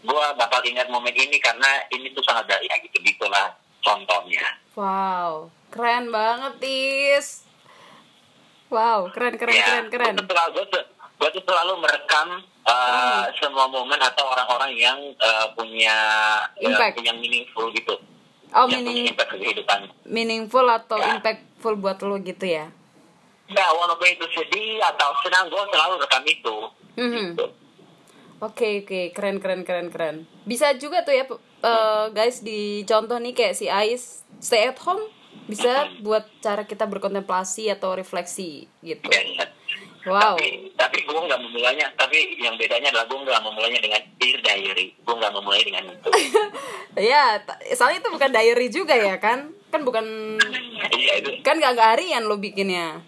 Gue bakal ingat momen ini karena ini tuh sangat berharga gitu gitulah contohnya. Wow, keren banget Is. Wow, keren keren Ya, keren keren. Gue tuh selalu, gue tuh, gue tuh selalu merekam uh, semua momen atau orang-orang yang uh, punya uh, Impact. yang meaningful gitu. Oh, yang punya meaning impact ke kehidupan. meaningful atau Ya. impactful buat lo gitu ya. Ya, walaupun itu sedih atau senang, gue selalu rekam itu. Mhm. Gitu. Oke oke keren keren keren keren. Bisa juga tuh ya eh, guys dicontoh nih kayak si Ais stay at home bisa buat cara kita berkontemplasi atau refleksi gitu. Dan, Wow. Tapi, tapi gue nggak memulainya. Tapi yang bedanya adalah gue nggak memulainya dengan dear diary. Gue nggak memulai dengan itu. ya soalnya itu bukan diary juga ya kan? Kan bukan iya itu. kan gak, gak harian lo bikinnya.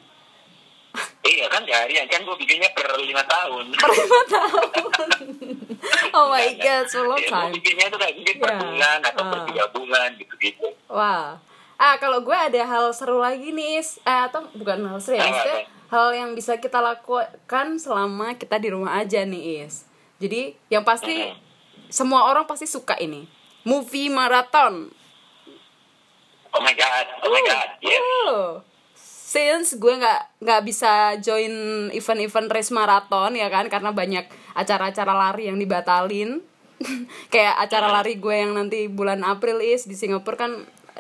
Iya kan harian kan gue bikinnya per lima tahun. Per lima tahun. oh my god, so long Iya, time. gue bikinnya tuh kayak mungkin per Ya. bulan atau per Ah. tiga bulan gitu-gitu. Wah. Ah, kalau gue ada hal seru lagi nih, eh, atau bukan hal seru ya, maksudnya hal yang bisa kita lakukan selama kita di rumah aja nih, Is. Jadi, yang pasti Mhm. semua orang pasti suka ini. Movie marathon. Oh my god, oh my god, yes. Uh, Since gue nggak nggak bisa join event-event race marathon ya kan karena banyak acara-acara lari yang dibatalin. Kayak acara lari gue yang nanti bulan April is di Singapura kan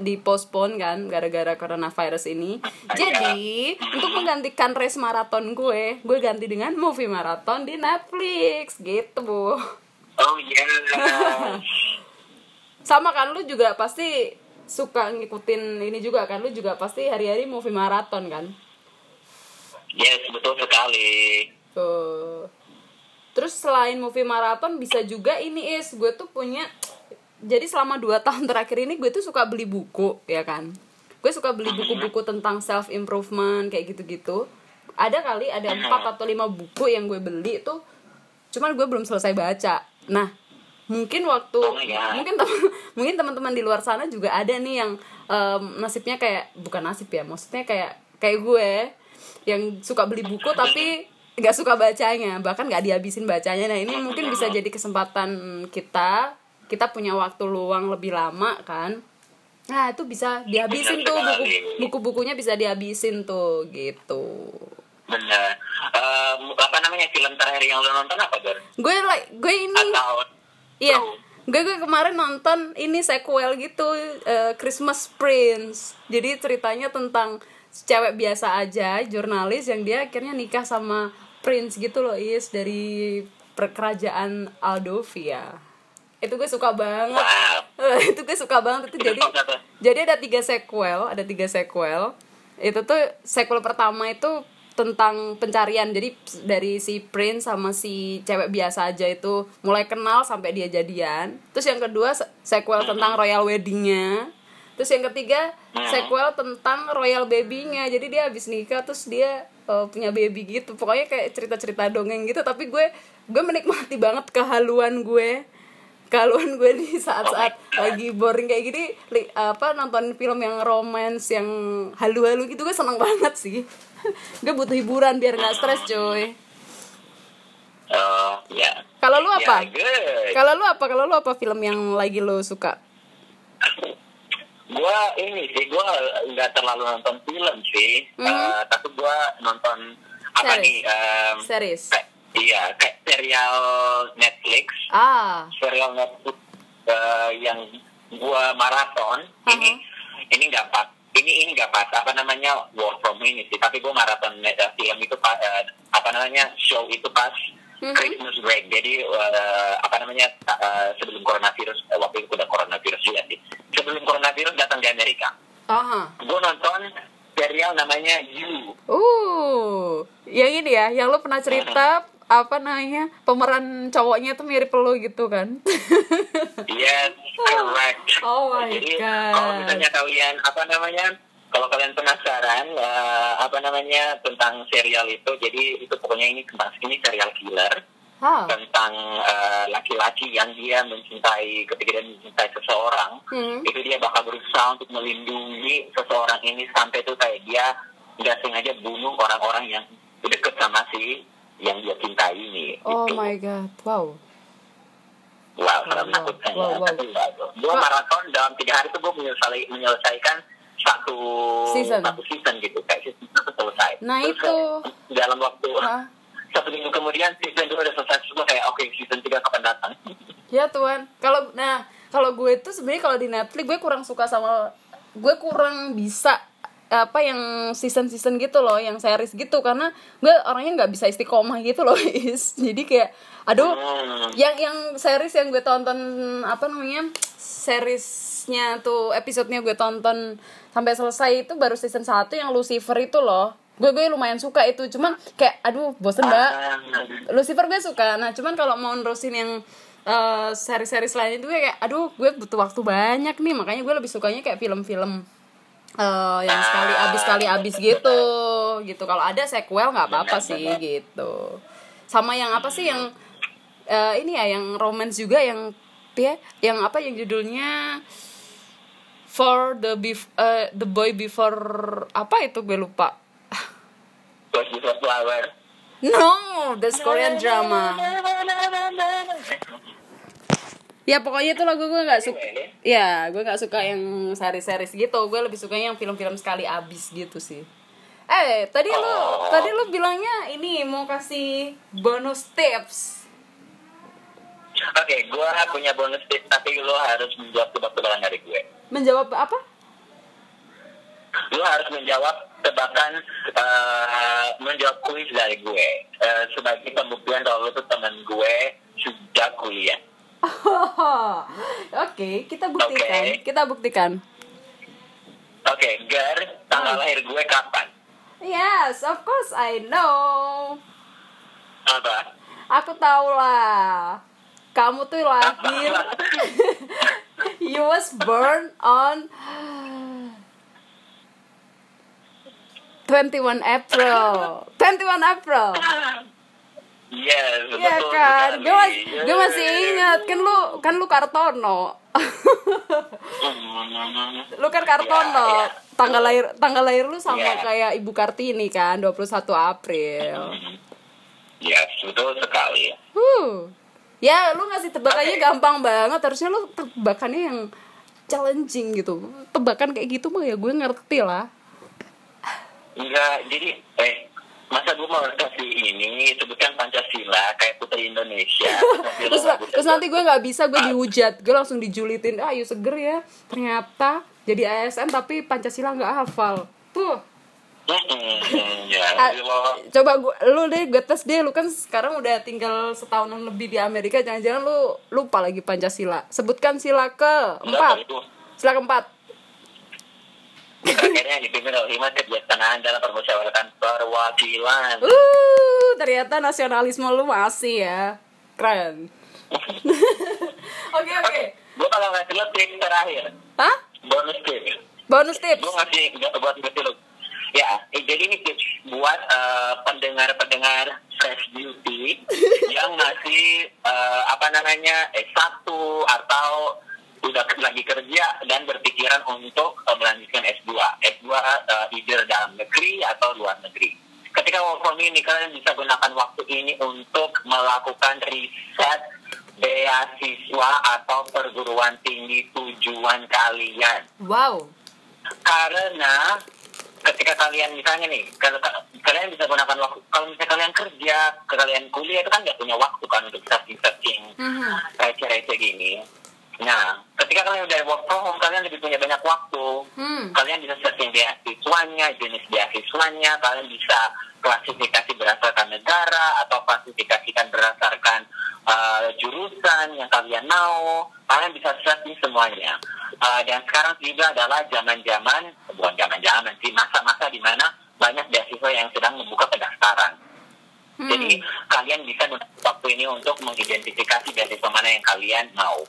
dipospon kan gara-gara coronavirus ini. Jadi untuk menggantikan race marathon gue, gue ganti dengan movie marathon di Netflix gitu bu. Oh yeah. Sama kan lu juga pasti suka ngikutin ini juga kan lu juga pasti hari-hari movie marathon kan. yes, betul sekali. Tuh. terus selain movie maraton bisa juga ini is gue tuh punya jadi selama dua tahun terakhir ini gue tuh suka beli buku ya kan gue suka beli buku-buku tentang self improvement kayak gitu-gitu ada kali ada empat atau lima buku yang gue beli tuh cuman gue belum selesai baca nah mungkin waktu Oh mungkin tem- mungkin teman-teman di luar sana juga ada nih yang em, nasibnya kayak bukan nasib ya maksudnya kayak kayak gue yang suka beli buku tapi nggak suka bacanya bahkan nggak dihabisin bacanya. Nah ini mungkin bisa jadi kesempatan kita kita punya waktu luang lebih lama kan. Nah itu bisa dihabisin tuh buku buku-bukunya bisa dihabisin tuh gitu. Benar. Em, apa namanya film terakhir yang lo nonton apa gue like gue ini Atau Iya, Oh. gue gue kemarin nonton ini sequel gitu eh, Christmas Prince. Jadi ceritanya tentang cewek biasa aja, jurnalis yang dia akhirnya nikah sama prince gitu loh, Is dari kerajaan Aldovia. Itu gue suka banget. wow. itu gue suka banget itu jadi jadi ada tiga sequel ada tiga sequel itu tuh sequel pertama itu tentang pencarian. Jadi dari si Prince sama si cewek biasa aja itu mulai kenal sampai dia jadian. Terus yang kedua se- sequel tentang royal weddingnya. Terus yang ketiga sequel tentang royal babynya. Jadi dia habis nikah terus dia uh, punya baby gitu. Pokoknya kayak cerita-cerita dongeng gitu. Tapi gue gue menikmati banget kehaluan gue. Kehaluan gue di saat-saat lagi boring kayak gini. Li- apa nonton film yang romance yang halu-halu gitu. Gue seneng banget sih gue butuh hiburan biar nggak stres coy Oh, ya. kalau lu apa Ya, kalau lu apa kalau lu apa film yang lagi lu suka Gua ini sih, gua nggak terlalu nonton film sih. Mhm. Eh, tapi gua nonton apa Series. nih? em, series kayak- iya, kayak serial Netflix. ah serial Netflix eh, yang gua maraton ini ini nggak pas ini ini nggak pas. Apa namanya work from ini sih. Tapi gua maraton eh, film itu pas eh, apa namanya show itu pas. Mhm. Christmas break. Jadi eh, apa namanya eh, sebelum coronavirus eh, waktu itu udah coronavirus juga sih. Sebelum coronavirus datang di Amerika. Aha. Gua nonton serial namanya You. Uh yang ini ya yang lu pernah cerita apa namanya pemeran cowoknya tuh mirip lu gitu kan Yes, correct. Oh my Jadi God. kalau misalnya kalian apa namanya, kalau kalian penasaran eh, apa namanya tentang serial itu, jadi itu pokoknya ini tentang ini serial killer ah tentang eh, laki-laki yang dia mencintai ketika dia mencintai seseorang, Hmm. itu dia bakal berusaha untuk melindungi seseorang ini sampai tuh kayak dia nggak sengaja bunuh orang-orang yang deket sama si yang dia cintai ini. oh gitu. my god wow Wow, Wow, sangat menakutkan wow, ya. wow. Tapi enggak, gue maraton dalam tiga hari itu gue menyelesai, menyelesaikan satu Season. satu season gitu, kayak season itu selesai. Nah, Terus itu. dalam waktu Hah? satu minggu kemudian season dua udah selesai, gue kayak oke season tiga kapan datang? Ya Tuhan, kalau nah kalau gue tuh sebenarnya kalau di Netflix gue kurang suka sama gue kurang bisa apa yang season season gitu loh, yang series gitu. Karena gue orangnya nggak bisa istiqomah gitu loh, is. Jadi kayak aduh Hmm. yang yang series yang gue tonton apa namanya seriesnya tuh episodenya gue tonton sampai selesai itu baru season 1 yang Lucifer itu loh. Gue gue lumayan suka itu. Cuman kayak aduh bosen mbak. Ah, Lucifer gue suka. Nah cuman kalau mau nerusin yang eh, seri-seri lain itu gue kayak aduh gue butuh waktu banyak nih. Makanya gue lebih sukanya kayak film-film eh, yang sekali abis sekali abis gitu gitu. Kalau ada sequel nggak apa-apa sih gitu. Sama yang apa sih yang eh, ini ya yang romance juga yang ya yang apa yang judulnya for the bef eh, the boy before apa itu gue lupa. Before Flower. no that's Korean drama ya pokoknya itu lagu gue nggak suka. Ya? Gue nggak suka yang seri-seri gitu. Gue lebih suka yang film-film sekali abis gitu sih. Eh tadi lu tadi lu bilangnya ini mau kasih bonus tips. Oke, gue punya bonus tips, tapi lo harus menjawab tebak-tebakan dari gue. menjawab apa? Lo harus menjawab tebakan, eh, menjawab kuis dari gue. Eh, sebagai pembuktian kalau lo tuh teman gue sudah kuliah. Oke, kita buktikan. Oke. Kita buktikan. Oke, Gar, tanggal Hmm. lahir gue kapan? Yes, of course I know. Apa? aku tahu lah kamu tuh lahir you was born on 21 April 21 April Yes, Iya betul kan, sekali. gue masih, gue Yes. masih ingat kan lu kan lu Kartono, lu kan Kartono, Iya, iya. tanggal lahir tanggal lahir lu sama Iya. kayak Ibu Kartini kan, 21 April. Yes, betul sekali. Huh. Ya, lu ngasih tebakannya Oke. gampang banget. Harusnya lu tebakannya yang challenging gitu. Tebakan kayak gitu mah ya gue ngerti lah. Enggak, jadi eh masa gue mau kasih ini sebutkan Pancasila kayak Putri Indonesia. terus, terus nanti gue nggak bisa gue dihujat. Gue langsung dijulitin ah seger ya. Ternyata jadi ASN tapi Pancasila nggak hafal. Tuh. Ya, Ah, coba gue lu deh gue tes deh. Lu kan sekarang udah tinggal setahunan lebih di Amerika. Jangan-jangan lu lupa lagi Pancasila. Sebutkan sila ke empat. sila keempat akhirnya dipimpin oleh lima kebijaksanaan dalam permusyawaratan perwakilan. uh ternyata nasionalisme lu masih ya keren oke oke Gue kalau ngasih lo tips terakhir, Hah? bonus tips. bonus tips gue ngasih nggak buat ngasih lo ya eh, jadi ini tips buat eh, pendengar-pendengar fresh beauty yang masih eh, apa namanya S1 atau udah ke- lagi kerja dan berpikiran untuk eh, melanjutkan S2 S2 eh, either dalam negeri atau luar negeri. Ketika work from ini kalian bisa gunakan waktu ini untuk melakukan riset beasiswa atau perguruan tinggi tujuan kalian. Wow. Karena ketika kalian misalnya nih kalau ka- kalian bisa gunakan waktu kalau misalnya kalian kerja kalian kuliah itu kan nggak punya waktu kan untuk searching searching Mhm. receh-receh gini nah ketika kalian udah work from home kalian lebih punya banyak waktu Hmm. kalian bisa searching beasiswanya jenis beasiswanya kalian bisa klasifikasi berdasarkan negara atau klasifikasikan berdasarkan uh, jurusan yang kalian mau kalian bisa searching semuanya Uh, dan sekarang juga adalah zaman-zaman bukan zaman-zaman sih masa-masa di mana banyak beasiswa yang sedang membuka pendaftaran Hmm. jadi kalian bisa waktu ini untuk mengidentifikasi beasiswa mana yang kalian mau.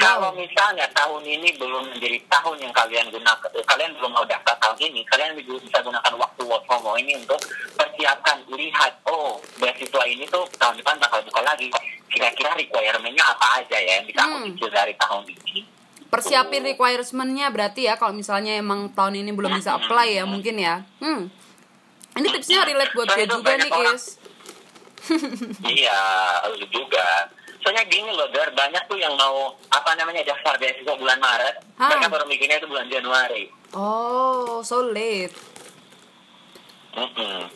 Kalau misalnya tahun ini belum menjadi tahun yang kalian gunakan, kalian belum mau daftar tahun ini, kalian bisa gunakan waktu work from home ini untuk persiapkan, lihat, oh beasiswa ini tuh tahun depan bakal buka lagi. Kira-kira requirement-nya apa aja ya yang bisa aku Hmm. dari tahun ini. persiapin requirement-nya berarti ya kalau misalnya emang tahun ini belum bisa apply ya mungkin ya hmm ini tipsnya relate buat gue juga nih Kis iya, lu juga. Soalnya gini loh, Dar, banyak tuh yang mau apa namanya daftar beasiswa bulan Maret, Hah? mereka baru mikirnya itu bulan Januari. oh so late Mm-mm.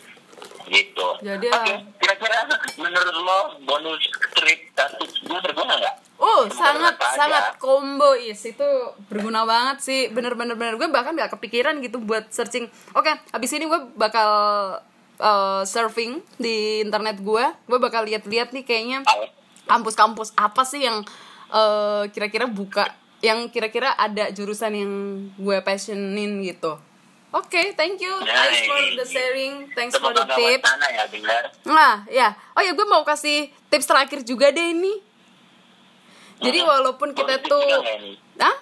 gitu. Jadi, Oke, ah. kira-kira menurut lo bonus trip tips gue berguna nggak? Oh, sangat aja? sangat combo is itu berguna banget sih. Bener-bener bener gue bahkan gak kepikiran gitu buat searching. Oke, habis ini gue bakal uh, surfing di internet gue. Gue bakal lihat-lihat nih kayaknya. Kampus-kampus apa sih yang uh, kira-kira buka, yang kira-kira ada jurusan yang gue passionin gitu. Oke, thank you. Thanks for the sharing. Thanks for the wacana ya. Nah, ya. Oh ya, gue mau kasih tips terakhir juga deh ini. Jadi Mhm. walaupun kita Bonus tuh, ah,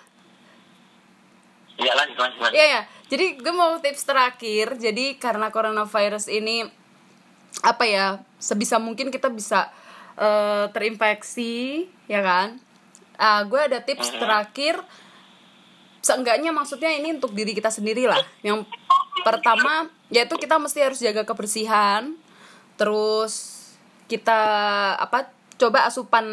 Ya lanjut, lanjut, lanjut. iya ya. Jadi gue mau tips terakhir. Jadi karena coronavirus ini apa ya, sebisa mungkin kita bisa eh, terinfeksi, ya kan? Ah, gue ada tips Mhm. terakhir. Seenggaknya maksudnya ini untuk diri kita sendiri lah. Yang pertama yaitu kita mesti harus jaga kebersihan. Terus kita apa coba asupan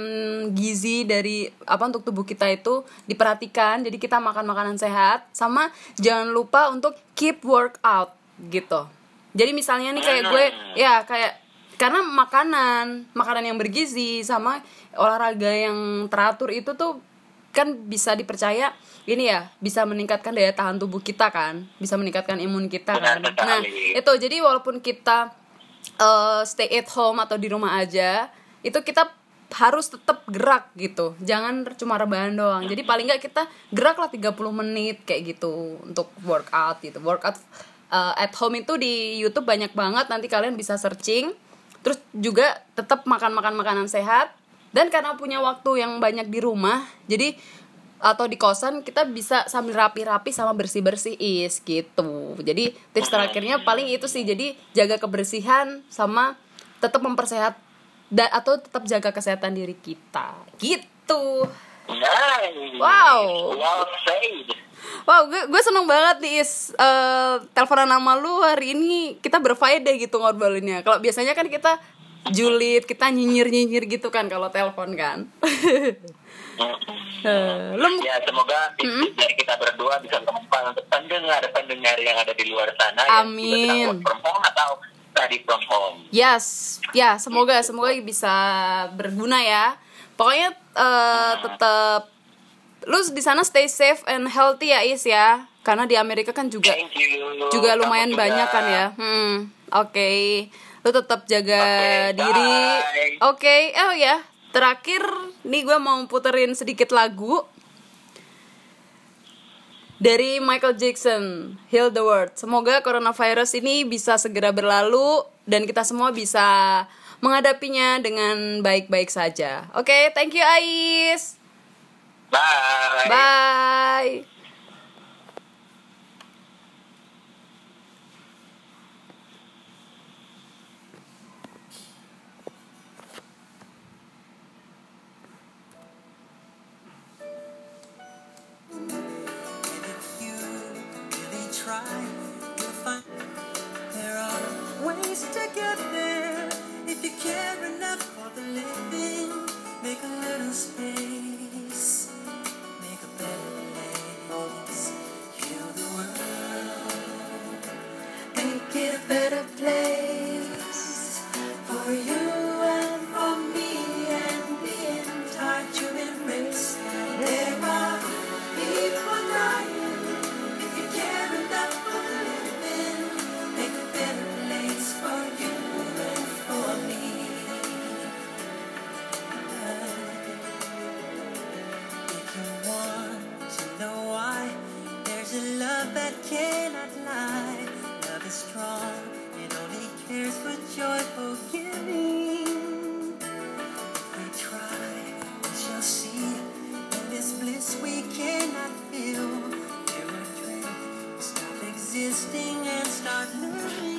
gizi dari apa untuk tubuh kita itu diperhatikan jadi kita makan makanan sehat sama jangan lupa untuk keep workout gitu jadi misalnya nih kayak gue ya kayak karena makanan makanan yang bergizi sama olahraga yang teratur itu tuh kan bisa dipercaya ini ya bisa meningkatkan daya tahan tubuh kita kan bisa meningkatkan imun kita kan. nah itu jadi walaupun kita eh, stay at home atau di rumah aja itu kita harus tetap gerak gitu. Jangan cuma rebahan doang. Jadi paling nggak kita gerak lah 30 menit kayak gitu untuk workout gitu. Workout eh, at home itu di YouTube banyak banget. Nanti kalian bisa searching terus juga tetap makan makan makanan sehat dan karena punya waktu yang banyak di rumah jadi atau di kosan kita bisa sambil rapi-rapi sama bersih-bersih is gitu. Jadi tips terakhirnya paling itu sih. Jadi jaga kebersihan sama tetap mempersehat dan atau tetap jaga kesehatan diri kita. Gitu. Nice. Wow. Well said. Wow, gue, gue seneng banget nih Is uh, Teleponan nama lu hari ini kita berfaedah gitu ngorbalinnya Kalau biasanya kan kita julid, kita nyinyir-nyinyir gitu kan kalau telepon kan lu Ya semoga tips dari kita berdua bisa bermanfaat untuk pendengar-pendengar yang ada di luar sana Amin. yang from home atau study from home. Yes, ya semoga semoga bisa berguna ya. Pokoknya eh, tetap lu di sana stay safe and healthy ya Is ya. Karena di Amerika kan juga Thank you. juga Kamu lumayan juga. banyak kan ya. Hmm, oke. Lu tetap jaga Oke, diri. Oke, oh ya. Terakhir nih gue mau puterin sedikit lagu dari Michael Jackson, Heal the World. Semoga coronavirus ini bisa segera berlalu dan kita semua bisa menghadapinya dengan baik-baik saja. Oke, thank you Ais. Bye. Bye. If you really try, you'll find there are ways to get there. If you care enough for the living, make a little space, better place joyful giving. We try, we shall see. In this bliss we cannot feel. There are dreams, stop existing and start living.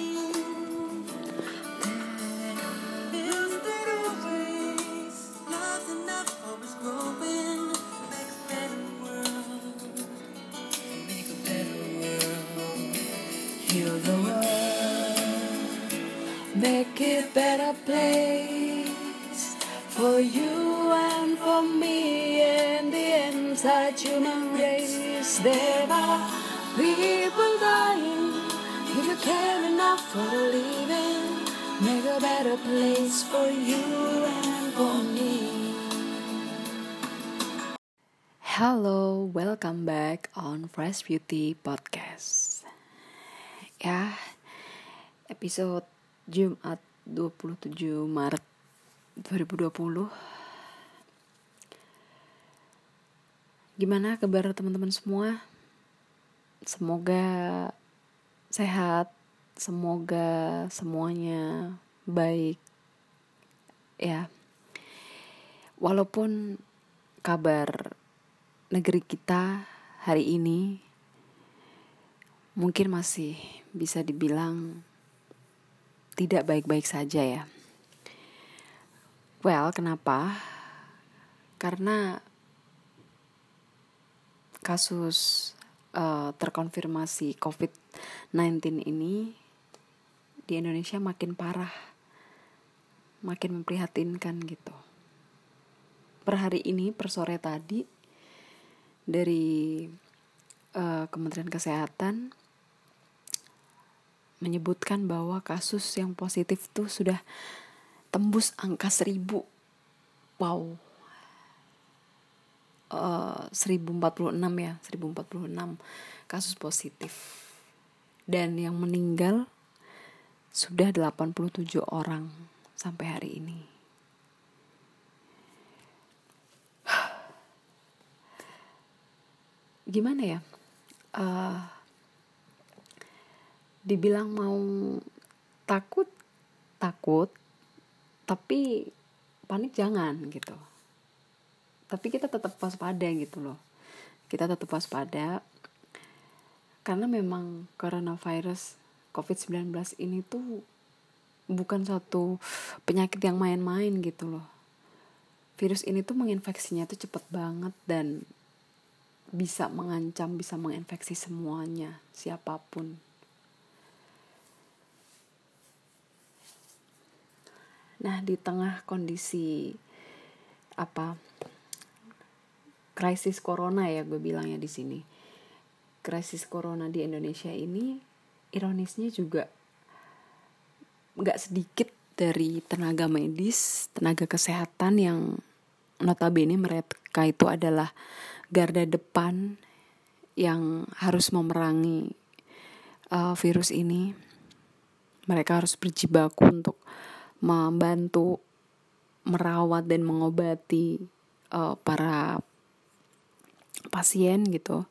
Place for you and for me and the entire human race. There are people dying. If you care enough for the living, make a better place for you and for me. Hello, welcome back on Fresh Beauty Podcast. Ya, episode Jumat 27 Maret 2020 Gimana kabar teman-teman semua? Semoga sehat, semoga semuanya baik ya. Walaupun kabar negeri kita hari ini mungkin masih bisa dibilang tidak baik-baik saja ya. Well, kenapa? Karena kasus eh, terkonfirmasi COVID-19 ini di Indonesia makin parah, makin memprihatinkan gitu. Per hari ini, per sore tadi, dari eh, Kementerian Kesehatan menyebutkan bahwa kasus yang positif tuh sudah tembus angka seribu. Wow. Eh, 1046 ya, 1046 kasus positif. Dan yang meninggal sudah 87 orang sampai hari ini. Gimana ya? Eh, dibilang mau takut takut tapi panik jangan gitu. Tapi kita tetap waspada gitu loh. Kita tetap waspada karena memang coronavirus covid-19 ini tuh bukan suatu penyakit yang main-main gitu loh. Virus ini tuh menginfeksinya tuh cepet banget dan bisa mengancam bisa menginfeksi semuanya siapa pun Nah, di tengah kondisi apa krisis corona ya gue bilangnya di sini. Krisis corona di Indonesia ini ironisnya juga nggak sedikit dari tenaga medis, tenaga kesehatan yang notabene mereka itu adalah garda depan yang harus memerangi uh, virus ini. Mereka harus berjibaku untuk membantu merawat dan mengobati uh, para pasien gitu.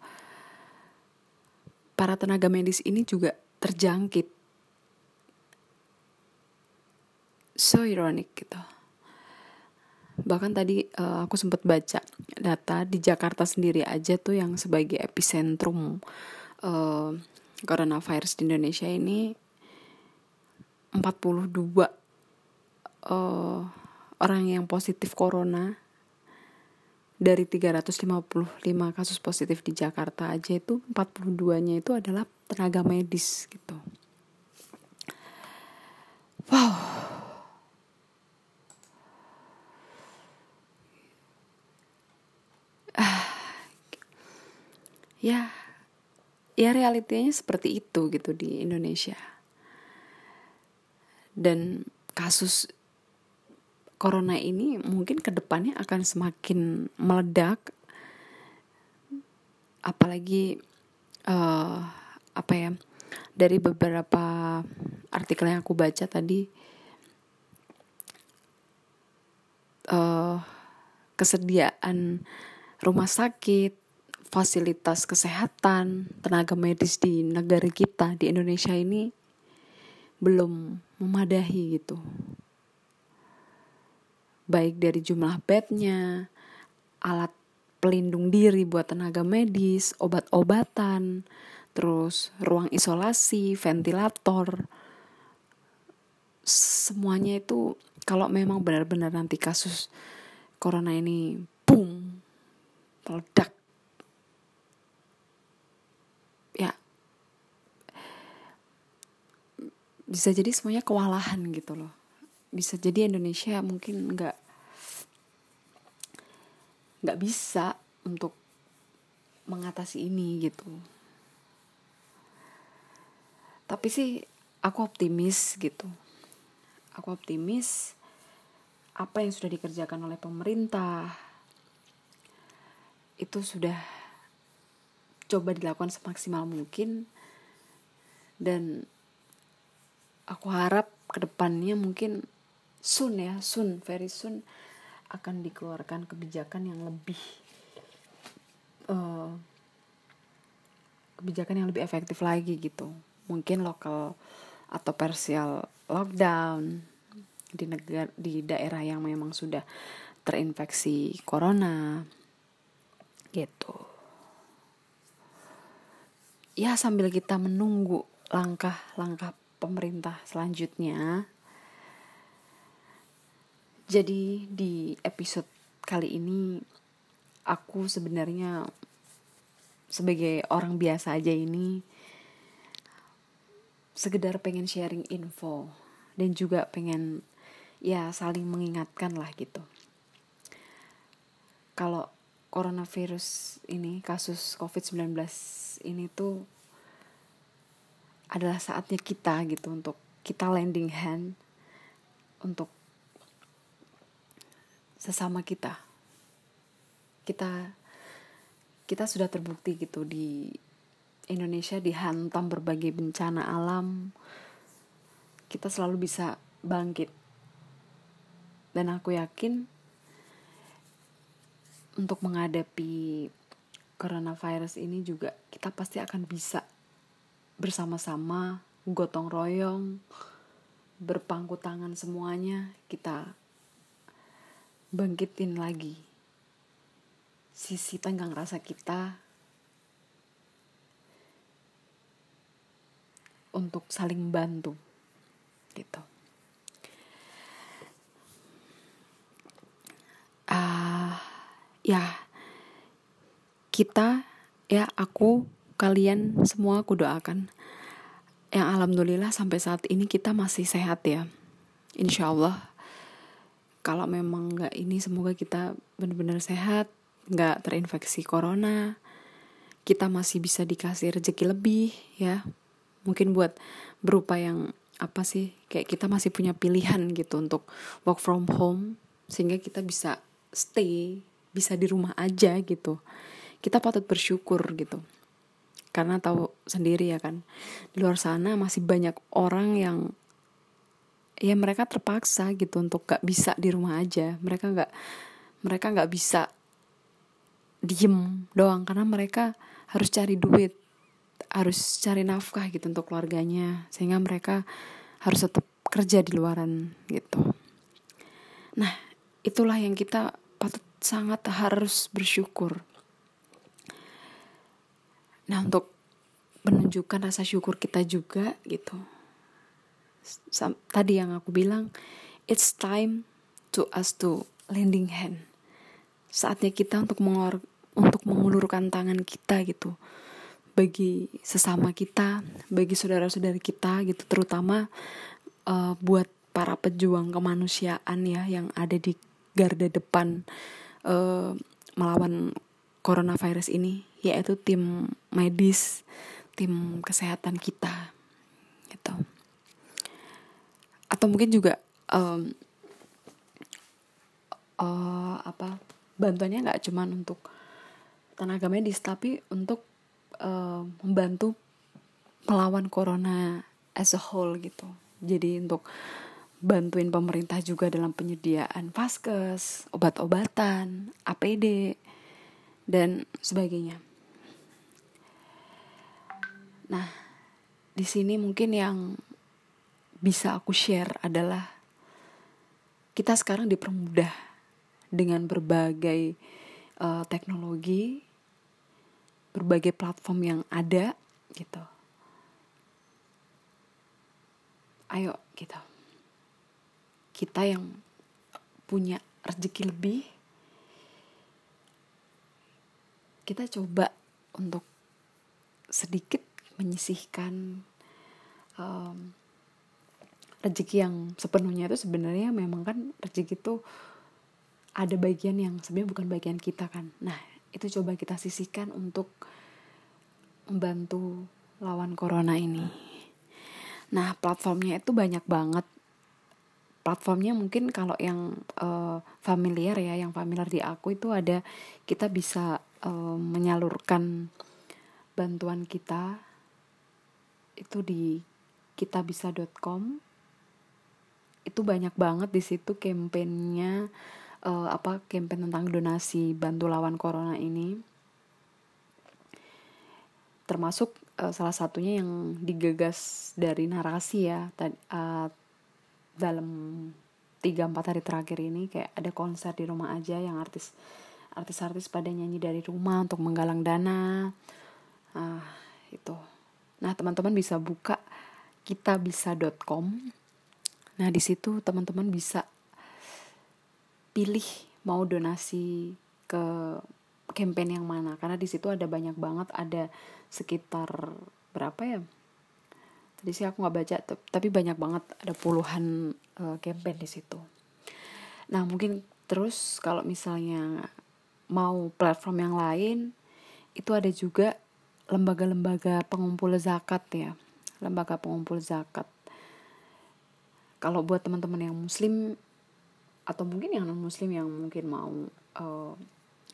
Para tenaga medis ini juga terjangkit. So ironic gitu. Bahkan tadi uh, aku sempat baca data di Jakarta sendiri aja tuh yang sebagai epicentrum uh, coronavirus di Indonesia ini 42 uh, orang yang positif corona dari 355 kasus positif di Jakarta aja itu 42-nya itu adalah tenaga medis gitu. Wow. Ah. Ya. Ya realitinya seperti itu gitu di Indonesia. Dan kasus corona ini mungkin ke depannya akan semakin meledak. Apalagi uh, apa ya dari beberapa artikel yang aku baca tadi uh, kesediaan rumah sakit fasilitas kesehatan tenaga medis di negara kita di Indonesia ini belum memadahi gitu baik dari jumlah bednya, alat pelindung diri buat tenaga medis, obat-obatan, terus ruang isolasi, ventilator, semuanya itu kalau memang benar-benar nanti kasus corona ini boom meledak. Ya. Bisa jadi semuanya kewalahan gitu loh. Bisa jadi Indonesia mungkin nggak nggak bisa untuk mengatasi ini gitu. Tapi sih aku optimis gitu. Aku optimis apa yang sudah dikerjakan oleh pemerintah itu sudah coba dilakukan semaksimal mungkin. Dan aku harap ke depannya mungkin soon ya soon very soon akan dikeluarkan kebijakan yang lebih uh, kebijakan yang lebih efektif lagi gitu. Mungkin lokal atau parsial lockdown di negara di daerah yang memang sudah terinfeksi corona gitu. Ya sambil kita menunggu langkah-langkah pemerintah selanjutnya jadi di episode kali ini aku sebenarnya sebagai orang biasa aja ini sekedar pengen sharing info dan juga pengen ya saling mengingatkan lah gitu. Kalau coronavirus ini kasus COVID-19 ini tuh adalah saatnya kita gitu untuk kita lending hand untuk sesama kita. Kita kita sudah terbukti gitu di Indonesia dihantam berbagai bencana alam. Kita selalu bisa bangkit. Dan aku yakin untuk menghadapi coronavirus ini juga kita pasti akan bisa bersama-sama gotong royong berpangku tangan semuanya. Kita bangkitin lagi sisi tenggang rasa kita untuk saling bantu gitu. Ah ya kita ya aku kalian semua aku doakan. Yang alhamdulillah sampai saat ini kita masih sehat ya. Insya Allah kalau memang nggak ini semoga kita benar-benar sehat nggak terinfeksi corona kita masih bisa dikasih rezeki lebih ya. Mungkin buat berupa yang apa sih kayak kita masih punya pilihan gitu untuk work from home sehingga kita bisa stay bisa di rumah aja gitu. Kita patut bersyukur gitu. Karena tahu sendiri ya kan di luar sana masih banyak orang yang ya mereka terpaksa gitu untuk gak bisa di rumah aja. Mereka nggak mereka nggak bisa diem doang karena mereka harus cari duit harus cari nafkah gitu untuk keluarganya sehingga mereka harus tetap kerja di luaran gitu. Nah itulah yang kita patut sangat harus bersyukur. Nah, untuk menunjukkan rasa syukur kita juga gitu. Tadi yang aku bilang, it's time to us to lending hand. Saatnya kita untuk mengor untuk mengulurkan tangan kita gitu. Bagi sesama kita, bagi saudara-saudari kita gitu, terutama uh, buat para pejuang kemanusiaan ya yang ada di garda depan uh, melawan coronavirus ini yaitu tim medis tim kesehatan kita gitu atau mungkin juga um, uh, apa bantuannya nggak cuman untuk tenaga medis tapi untuk uh, membantu melawan corona as a whole gitu. Jadi untuk bantuin pemerintah juga dalam penyediaan vaskes obat-obatan APD dan sebagainya. Nah, di sini mungkin yang bisa aku share adalah kita sekarang dipermudah dengan berbagai uh, teknologi, berbagai platform yang ada gitu. Ayo kita, kita yang punya rezeki lebih, kita coba untuk sedikit menyisihkan um, rezeki yang sepenuhnya itu sebenarnya memang kan rezeki itu ada bagian yang sebenarnya bukan bagian kita kan. Nah itu coba kita sisihkan untuk membantu lawan corona ini. Nah platformnya itu banyak banget. Platformnya mungkin kalau yang uh, familiar ya yang familiar di aku itu ada kita bisa uh, menyalurkan bantuan kita itu di kitabisa.com itu banyak banget di situ kampanyenya uh, apa kampanye tentang donasi bantu lawan corona ini. Termasuk uh, salah satunya yang digagas dari narasi ya uh, dalam tiga empat hari terakhir ini kayak ada konser di rumah aja yang artis artis-artis pada nyanyi dari rumah untuk menggalang dana. Uh, itu. Nah, teman-teman bisa buka kitabisa.com. Nah, di situ teman-teman bisa pilih mau donasi ke campaign yang mana. Karena di situ ada banyak banget ada sekitar berapa ya? Tadi sih aku nggak baca tapi banyak banget ada puluhan uh, campaign di situ. Nah mungkin terus kalau misalnya mau platform yang lain itu ada juga lembaga-lembaga pengumpul zakat ya. Lembaga pengumpul zakat kalau buat teman-teman yang muslim atau mungkin yang non muslim yang mungkin mau uh,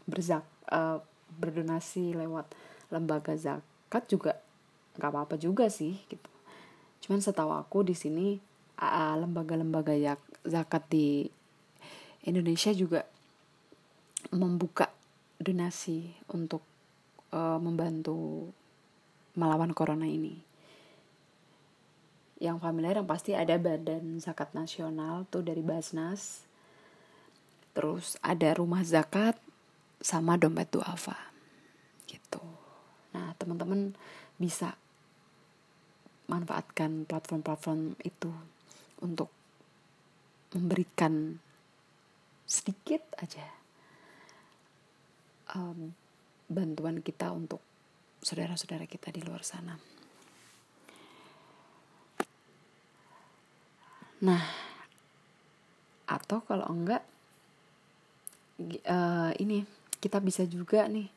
berzak uh, berdonasi lewat lembaga zakat juga nggak apa-apa juga sih gitu cuman setahu aku di sini uh, lembaga-lembaga zakat di Indonesia juga membuka donasi untuk uh, membantu melawan corona ini. Yang familiar yang pasti ada Badan Zakat Nasional tuh dari Basnas. Terus ada rumah zakat sama dompet duafa. Gitu. Nah, teman-teman bisa manfaatkan platform-platform itu untuk memberikan sedikit aja um, bantuan kita untuk saudara-saudara kita di luar sana. Nah, atau kalau enggak, uh, ini kita bisa juga nih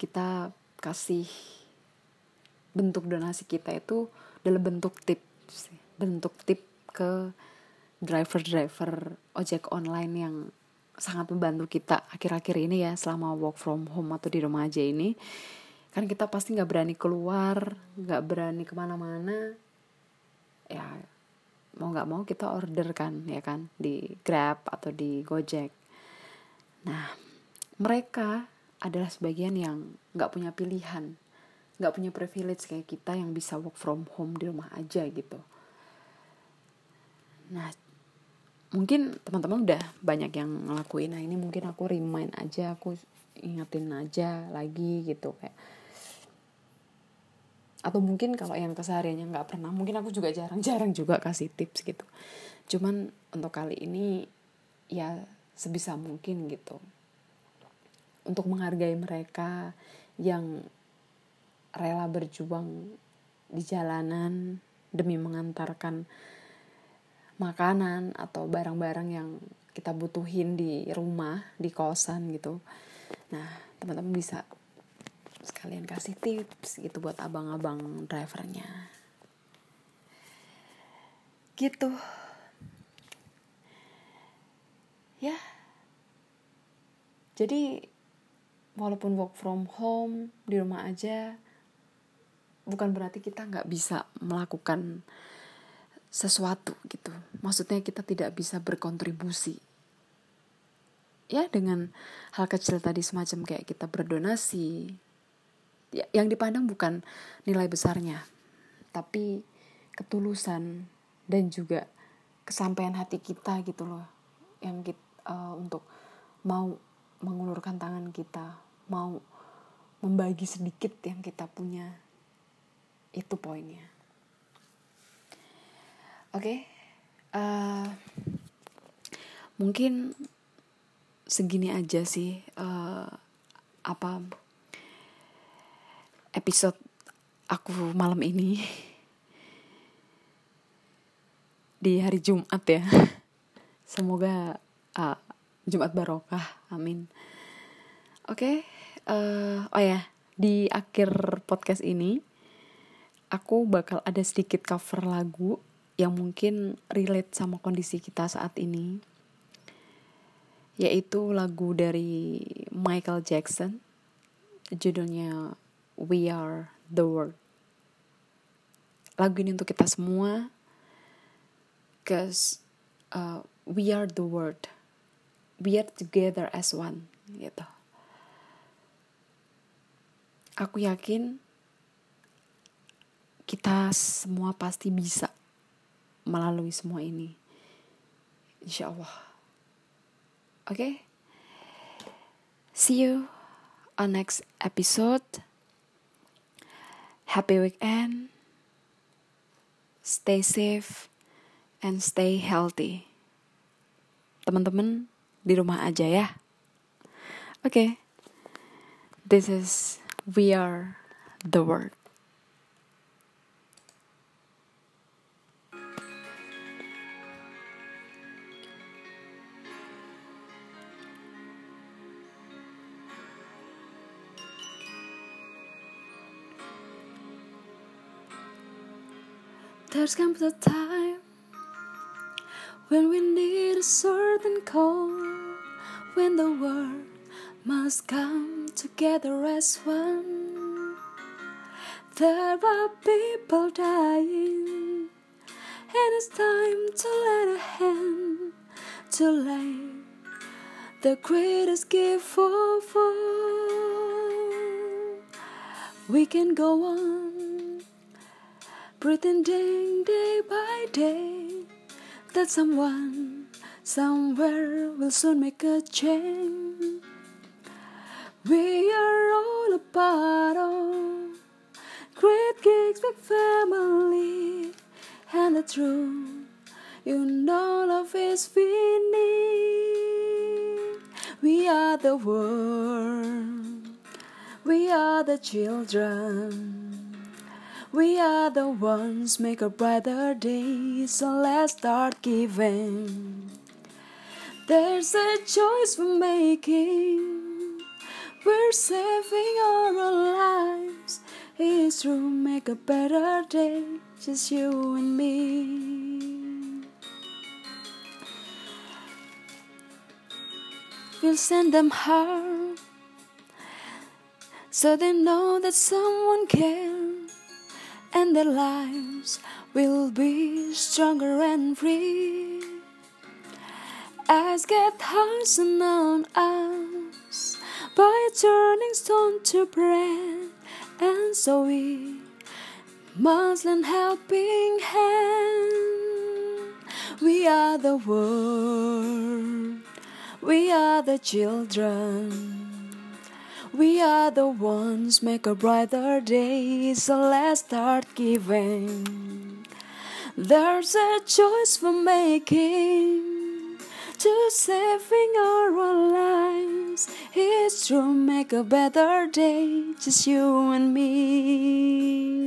kita kasih bentuk donasi kita itu dalam bentuk tips, bentuk tip ke driver-driver ojek online yang sangat membantu kita akhir-akhir ini ya selama work from home atau di rumah aja ini. Kan kita pasti nggak berani keluar nggak berani ke mana-mana. Ya mau nggak mau kita order kan ya kan di Grab atau di Gojek. Nah mereka adalah sebagian yang nggak punya pilihan nggak punya privilege kayak kita yang bisa work from home di rumah aja gitu. Nah mungkin teman-teman udah banyak yang ngelakuin. Nah ini mungkin aku remind aja aku ingetin aja lagi gitu kayak atau mungkin kalau yang kesehariannya nggak pernah mungkin aku juga jarang-jarang juga kasih tips gitu cuman untuk kali ini ya sebisa mungkin gitu untuk menghargai mereka yang rela berjuang di jalanan demi mengantarkan makanan atau barang-barang yang kita butuhin di rumah, di kosan gitu. Nah, teman-teman bisa sekalian kasih tips gitu buat abang-abang drivernya. Gitu. Ya. Jadi walaupun work from home di rumah aja bukan berarti kita nggak bisa melakukan sesuatu gitu. Maksudnya kita tidak bisa berkontribusi. Ya dengan hal kecil tadi semacam kayak kita berdonasi. Ya, yang dipandang bukan nilai besarnya, tapi ketulusan dan juga kesampaian hati kita gitu loh. Yang kita uh, untuk mau mengulurkan tangan kita, mau membagi sedikit yang kita punya. Itu poinnya. Oke, okay. uh, mungkin segini aja sih uh, apa episode aku malam ini di hari Jumat ya. Semoga uh, Jumat barokah, amin. Oke, okay, uh, oh ya di akhir podcast ini aku bakal ada sedikit cover lagu yang mungkin relate sama kondisi kita saat ini yaitu lagu dari Michael Jackson judulnya We Are the World lagu ini untuk kita semua cause uh, we are the world we are together as one gitu aku yakin kita semua pasti bisa melalui semua ini. Insya Allah. Oke? Okay? See you on next episode. Happy weekend. Stay safe and stay healthy. Teman-teman di rumah aja ya. Oke. Okay. This is We Are the World. There's comes a time when we need a certain call, when the world must come together as one. There are people dying, and it's time to lend a hand to lay the greatest gift of all. We can go on Pretending day by day that someone somewhere will soon make a change. We are all a part of great big family, and the truth, you know, love is need. We are the world, we are the children. We are the ones make a brighter day, so let's start giving. There's a choice we're making. We're saving our lives. It's true, make a better day, just you and me. We'll send them home so they know that someone cares and their lives will be stronger and free. As get hearts on us by turning stone to bread, and so we must lend helping hand. We are the world, we are the children. We are the ones make a brighter day, so let's start giving. There's a choice for making to saving our lives. It's true, make a better day, just you and me.